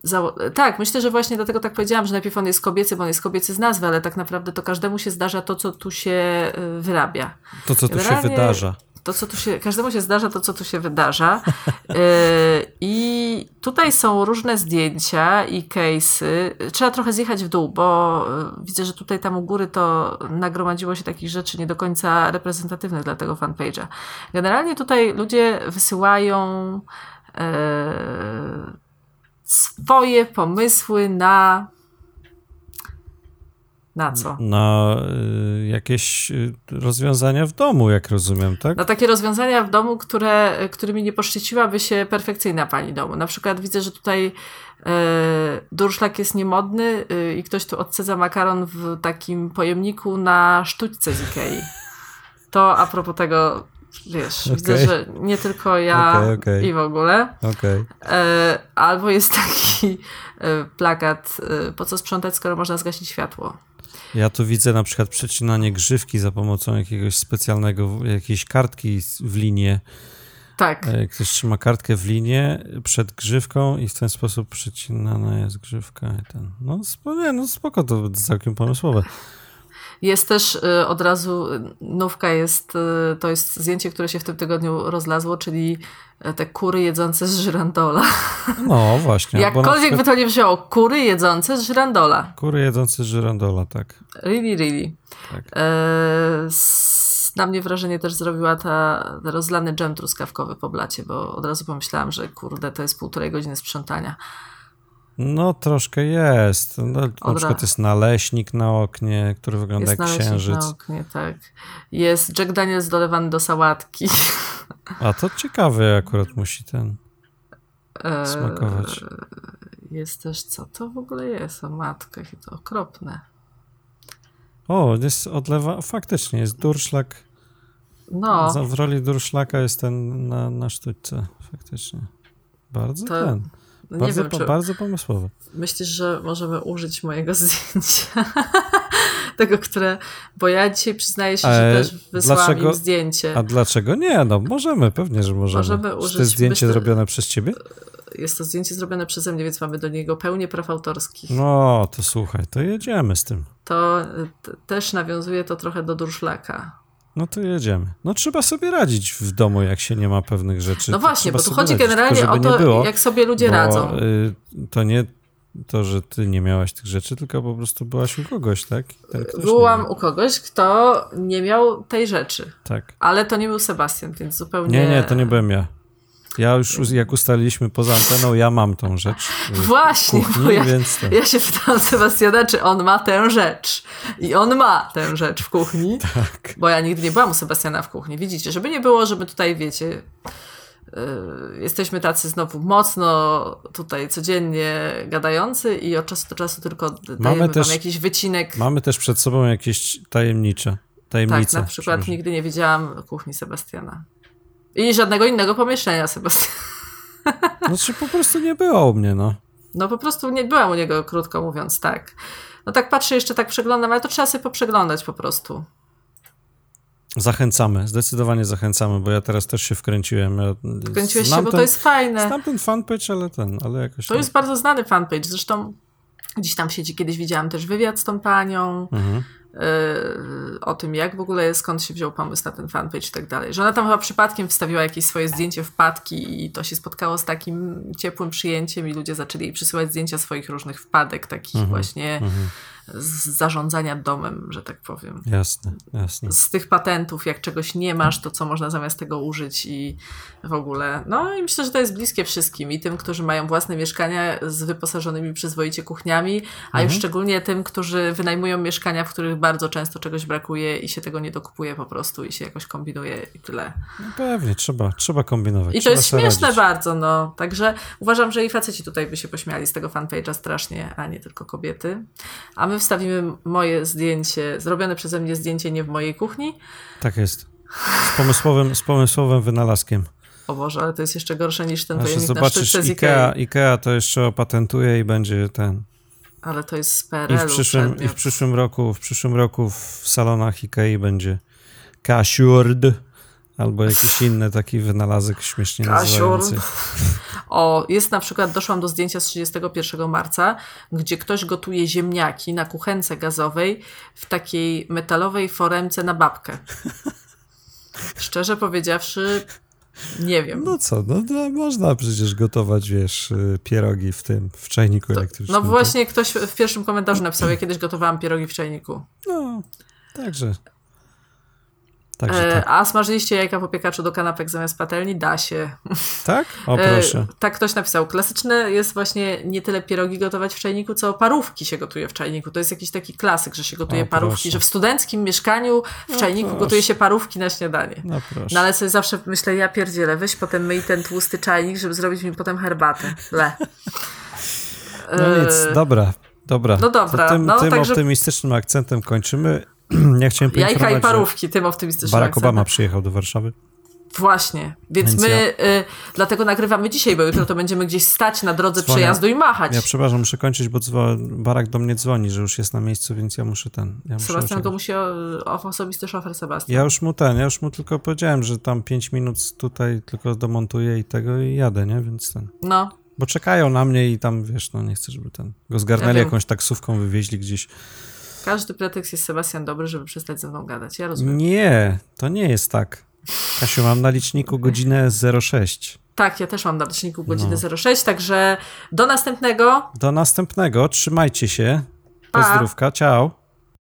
Zało tak, myślę, że właśnie dlatego tak powiedziałam, że najpierw on jest kobiecy, bo on jest kobiecy z nazwy, ale tak naprawdę to każdemu się zdarza to, co tu się y, wyrabia. To, co Generalnie... tu się wydarza to, co tu się, każdemu się zdarza to, co tu się wydarza. Yy, I tutaj są różne zdjęcia i case'y. Trzeba trochę zjechać w dół, bo yy, widzę, że tutaj tam u góry to nagromadziło się takich rzeczy nie do końca reprezentatywnych dla tego fanpage'a. Generalnie tutaj ludzie wysyłają yy, swoje pomysły na na co? Na y, jakieś y, rozwiązania w domu, jak rozumiem, tak? Na takie rozwiązania w domu, które, którymi nie poszczyciłaby się perfekcyjna pani domu. Na przykład widzę, że tutaj y, durszlak jest niemodny y, i ktoś tu odcedza makaron w takim pojemniku na sztućce z Ikei. To a propos tego, wiesz, okay. widzę, że nie tylko ja okay, okay. i w ogóle. E, albo jest taki plakat, po co sprzątać, skoro można zgasić światło. Ja tu widzę na przykład przecinanie grzywki za pomocą jakiegoś specjalnego, jakiejś kartki w linię. Tak. E, ktoś trzyma kartkę w linię przed grzywką i w ten sposób przecinana jest grzywka. I ten. No, nie, no spoko, to całkiem pomysłowe. Jest też y, od razu, nówka jest, y, to jest zdjęcie, które się w tym tygodniu rozlazło, czyli y, te kury jedzące z żyrandola. No właśnie. Jakkolwiek przykład... by to nie wzięło, kury jedzące z żyrandola. Kury jedzące z żyrandola, tak. Really, really. Tak. E, na mnie wrażenie też zrobiła ta rozlany dżem truskawkowy po blacie, bo od razu pomyślałam, że kurde, to jest półtorej godziny sprzątania. No, troszkę jest. No, na przykład jest naleśnik na oknie, który wygląda jest jak księżyc. na oknie, tak. Jest Jack Daniels dolewany do sałatki. A to ciekawe akurat musi ten eee, smakować. Jest też, co to w ogóle jest? O matko, jakie to okropne. O, jest odlewa, faktycznie, jest durszlak. No. W roli durszlaka jest ten na, na sztućce, faktycznie. Bardzo to... ten. No bardzo, wiem, czy... bardzo pomysłowe. Myślisz, że możemy użyć mojego zdjęcia? Tego, które. Bo ja dzisiaj przyznaję się, że e, też wysłałam dlaczego... im zdjęcie. A dlaczego nie? No możemy, pewnie, że możemy. Możemy użyć. Czy to jest zdjęcie myślę... zrobione przez ciebie? Jest to zdjęcie zrobione przeze mnie, więc mamy do niego pełnię praw autorskich. No, to słuchaj, to jedziemy z tym. To też nawiązuje to trochę do durszlaka. No to jedziemy. No trzeba sobie radzić w domu, jak się nie ma pewnych rzeczy. No właśnie, bo tu chodzi radzić. generalnie o to, było, jak sobie ludzie radzą. Y, to nie to, że ty nie miałaś tych rzeczy, tylko po prostu byłaś u kogoś, tak? Byłam u kogoś, kto nie miał tej rzeczy. Tak. Ale to nie był Sebastian, więc zupełnie... Nie, nie, to nie byłem ja. Ja już, jak ustaliliśmy poza anteną, ja mam tą rzecz. Właśnie, kuchni, ja, więc ja się pytałam Sebastiana, czy on ma tę rzecz. I on ma tę rzecz w kuchni. Tak. Bo ja nigdy nie byłam u Sebastiana w kuchni. Widzicie, żeby nie było, żeby tutaj, wiecie, yy, jesteśmy tacy znowu mocno tutaj codziennie gadający i od czasu do czasu tylko dajemy mamy też, jakiś wycinek. Mamy też przed sobą jakieś tajemnicze. Tajemnice. Tak, na przykład nigdy nie widziałam kuchni Sebastiana. I żadnego innego pomieszczenia, Sebastian. Znaczy po prostu nie było u mnie, no. No po prostu nie byłam u niego, krótko mówiąc, tak. No tak patrzę, jeszcze tak przeglądam, ale to trzeba sobie poprzeglądać po prostu. Zachęcamy, zdecydowanie zachęcamy, bo ja teraz też się wkręciłem. Ja Wkręciłeś się, bo ten, to jest fajne. Znam ten fanpage, ale ten, ale jakoś... To jest bardzo znany fanpage, zresztą gdzieś tam siedzi, kiedyś widziałam też wywiad z tą panią. Mhm. Yy, o tym, jak w ogóle, skąd się wziął pomysł na ten fanpage i tak dalej. Że ona tam chyba przypadkiem wstawiła jakieś swoje zdjęcie wpadki i to się spotkało z takim ciepłym przyjęciem i ludzie zaczęli jej przysyłać zdjęcia swoich różnych wpadek, takich mhm, właśnie mhm. Z zarządzania domem, że tak powiem. Jasne, jasne. Z tych patentów, jak czegoś nie masz, to co można zamiast tego użyć i w ogóle. No i myślę, że to jest bliskie wszystkim i tym, którzy mają własne mieszkania z wyposażonymi przyzwoicie kuchniami, a mhm. już szczególnie tym, którzy wynajmują mieszkania, w których bardzo często czegoś brakuje i się tego nie dokupuje po prostu i się jakoś kombinuje i tyle. No pewnie, trzeba, trzeba kombinować. I to jest śmieszne radzić. bardzo, no. Także uważam, że i faceci tutaj by się pośmiali z tego fanpage'a strasznie, a nie tylko kobiety. A my wstawimy moje zdjęcie, zrobione przeze mnie zdjęcie nie w mojej kuchni. Tak jest. Z pomysłowym, z pomysłowym wynalazkiem. O Boże, ale to jest jeszcze gorsze niż ten pojemnik zobaczysz, na z Ikea, Ikea. To jeszcze opatentuje i będzie ten... Ale to jest z PRL-u I w przyszłym, i w przyszłym roku, w przyszłym roku w salonach Ikei będzie Cassured albo jakiś inny taki wynalazek śmiesznie nazywający. O, jest na przykład, doszłam do zdjęcia z 31 marca, gdzie ktoś gotuje ziemniaki na kuchence gazowej w takiej metalowej foremce na babkę. Szczerze powiedziawszy, nie wiem. No co, no, no, można przecież gotować, wiesz, y, pierogi w tym, w czajniku elektrycznym. No właśnie ktoś w pierwszym komentarzu napisał, ja kiedyś gotowałam pierogi w czajniku. No, także Także e, tak. A smażyliście jajka w opiekaczu do kanapek zamiast patelni? Da się. Tak? O e, proszę. tak ktoś napisał. Klasyczne jest właśnie nie tyle pierogi gotować w czajniku, co parówki się gotuje w czajniku. To jest jakiś taki klasyk, że się gotuje o, parówki, proszę. że w studenckim mieszkaniu w no czajniku proszę. gotuje się parówki na śniadanie. No, proszę. no ale sobie zawsze myślę, ja pierdzielę, weź potem myj ten tłusty czajnik, żeby zrobić mi potem herbatę. Le. No nic, dobra. Dobra. No dobra. To tym, no, tym także... optymistycznym akcentem kończymy. Ja chciałem Jajka i parówki, tym optymistycznym Barack Obama przyjechał do Warszawy. Właśnie, więc, więc my ja... y, dlatego nagrywamy dzisiaj, bo jutro to będziemy gdzieś stać na drodze Dzwonię. przejazdu i machać. Ja przepraszam, muszę kończyć, bo Barak do mnie dzwoni, że już jest na miejscu, więc ja muszę ten. Ja muszę Sebastian to musi o, osobisty szofer Sebastian. Ja już mu ten, ja już mu tylko powiedziałem, że tam 5 minut tutaj tylko domontuję i tego i jadę, nie? Więc ten. No. Bo czekają na mnie i tam wiesz, no nie chcę, żeby ten go zgarnęli ja jakąś taksówką, wywieźli gdzieś. Każdy pretekst jest Sebastian dobry, żeby przestać ze mną gadać. Ja rozumiem. Nie, to nie jest tak. Kasiu, mam na liczniku godzinę 06. Tak, ja też mam na liczniku godzinę no. 06, także do następnego. Do następnego, trzymajcie się. Pozdrówka, ciao.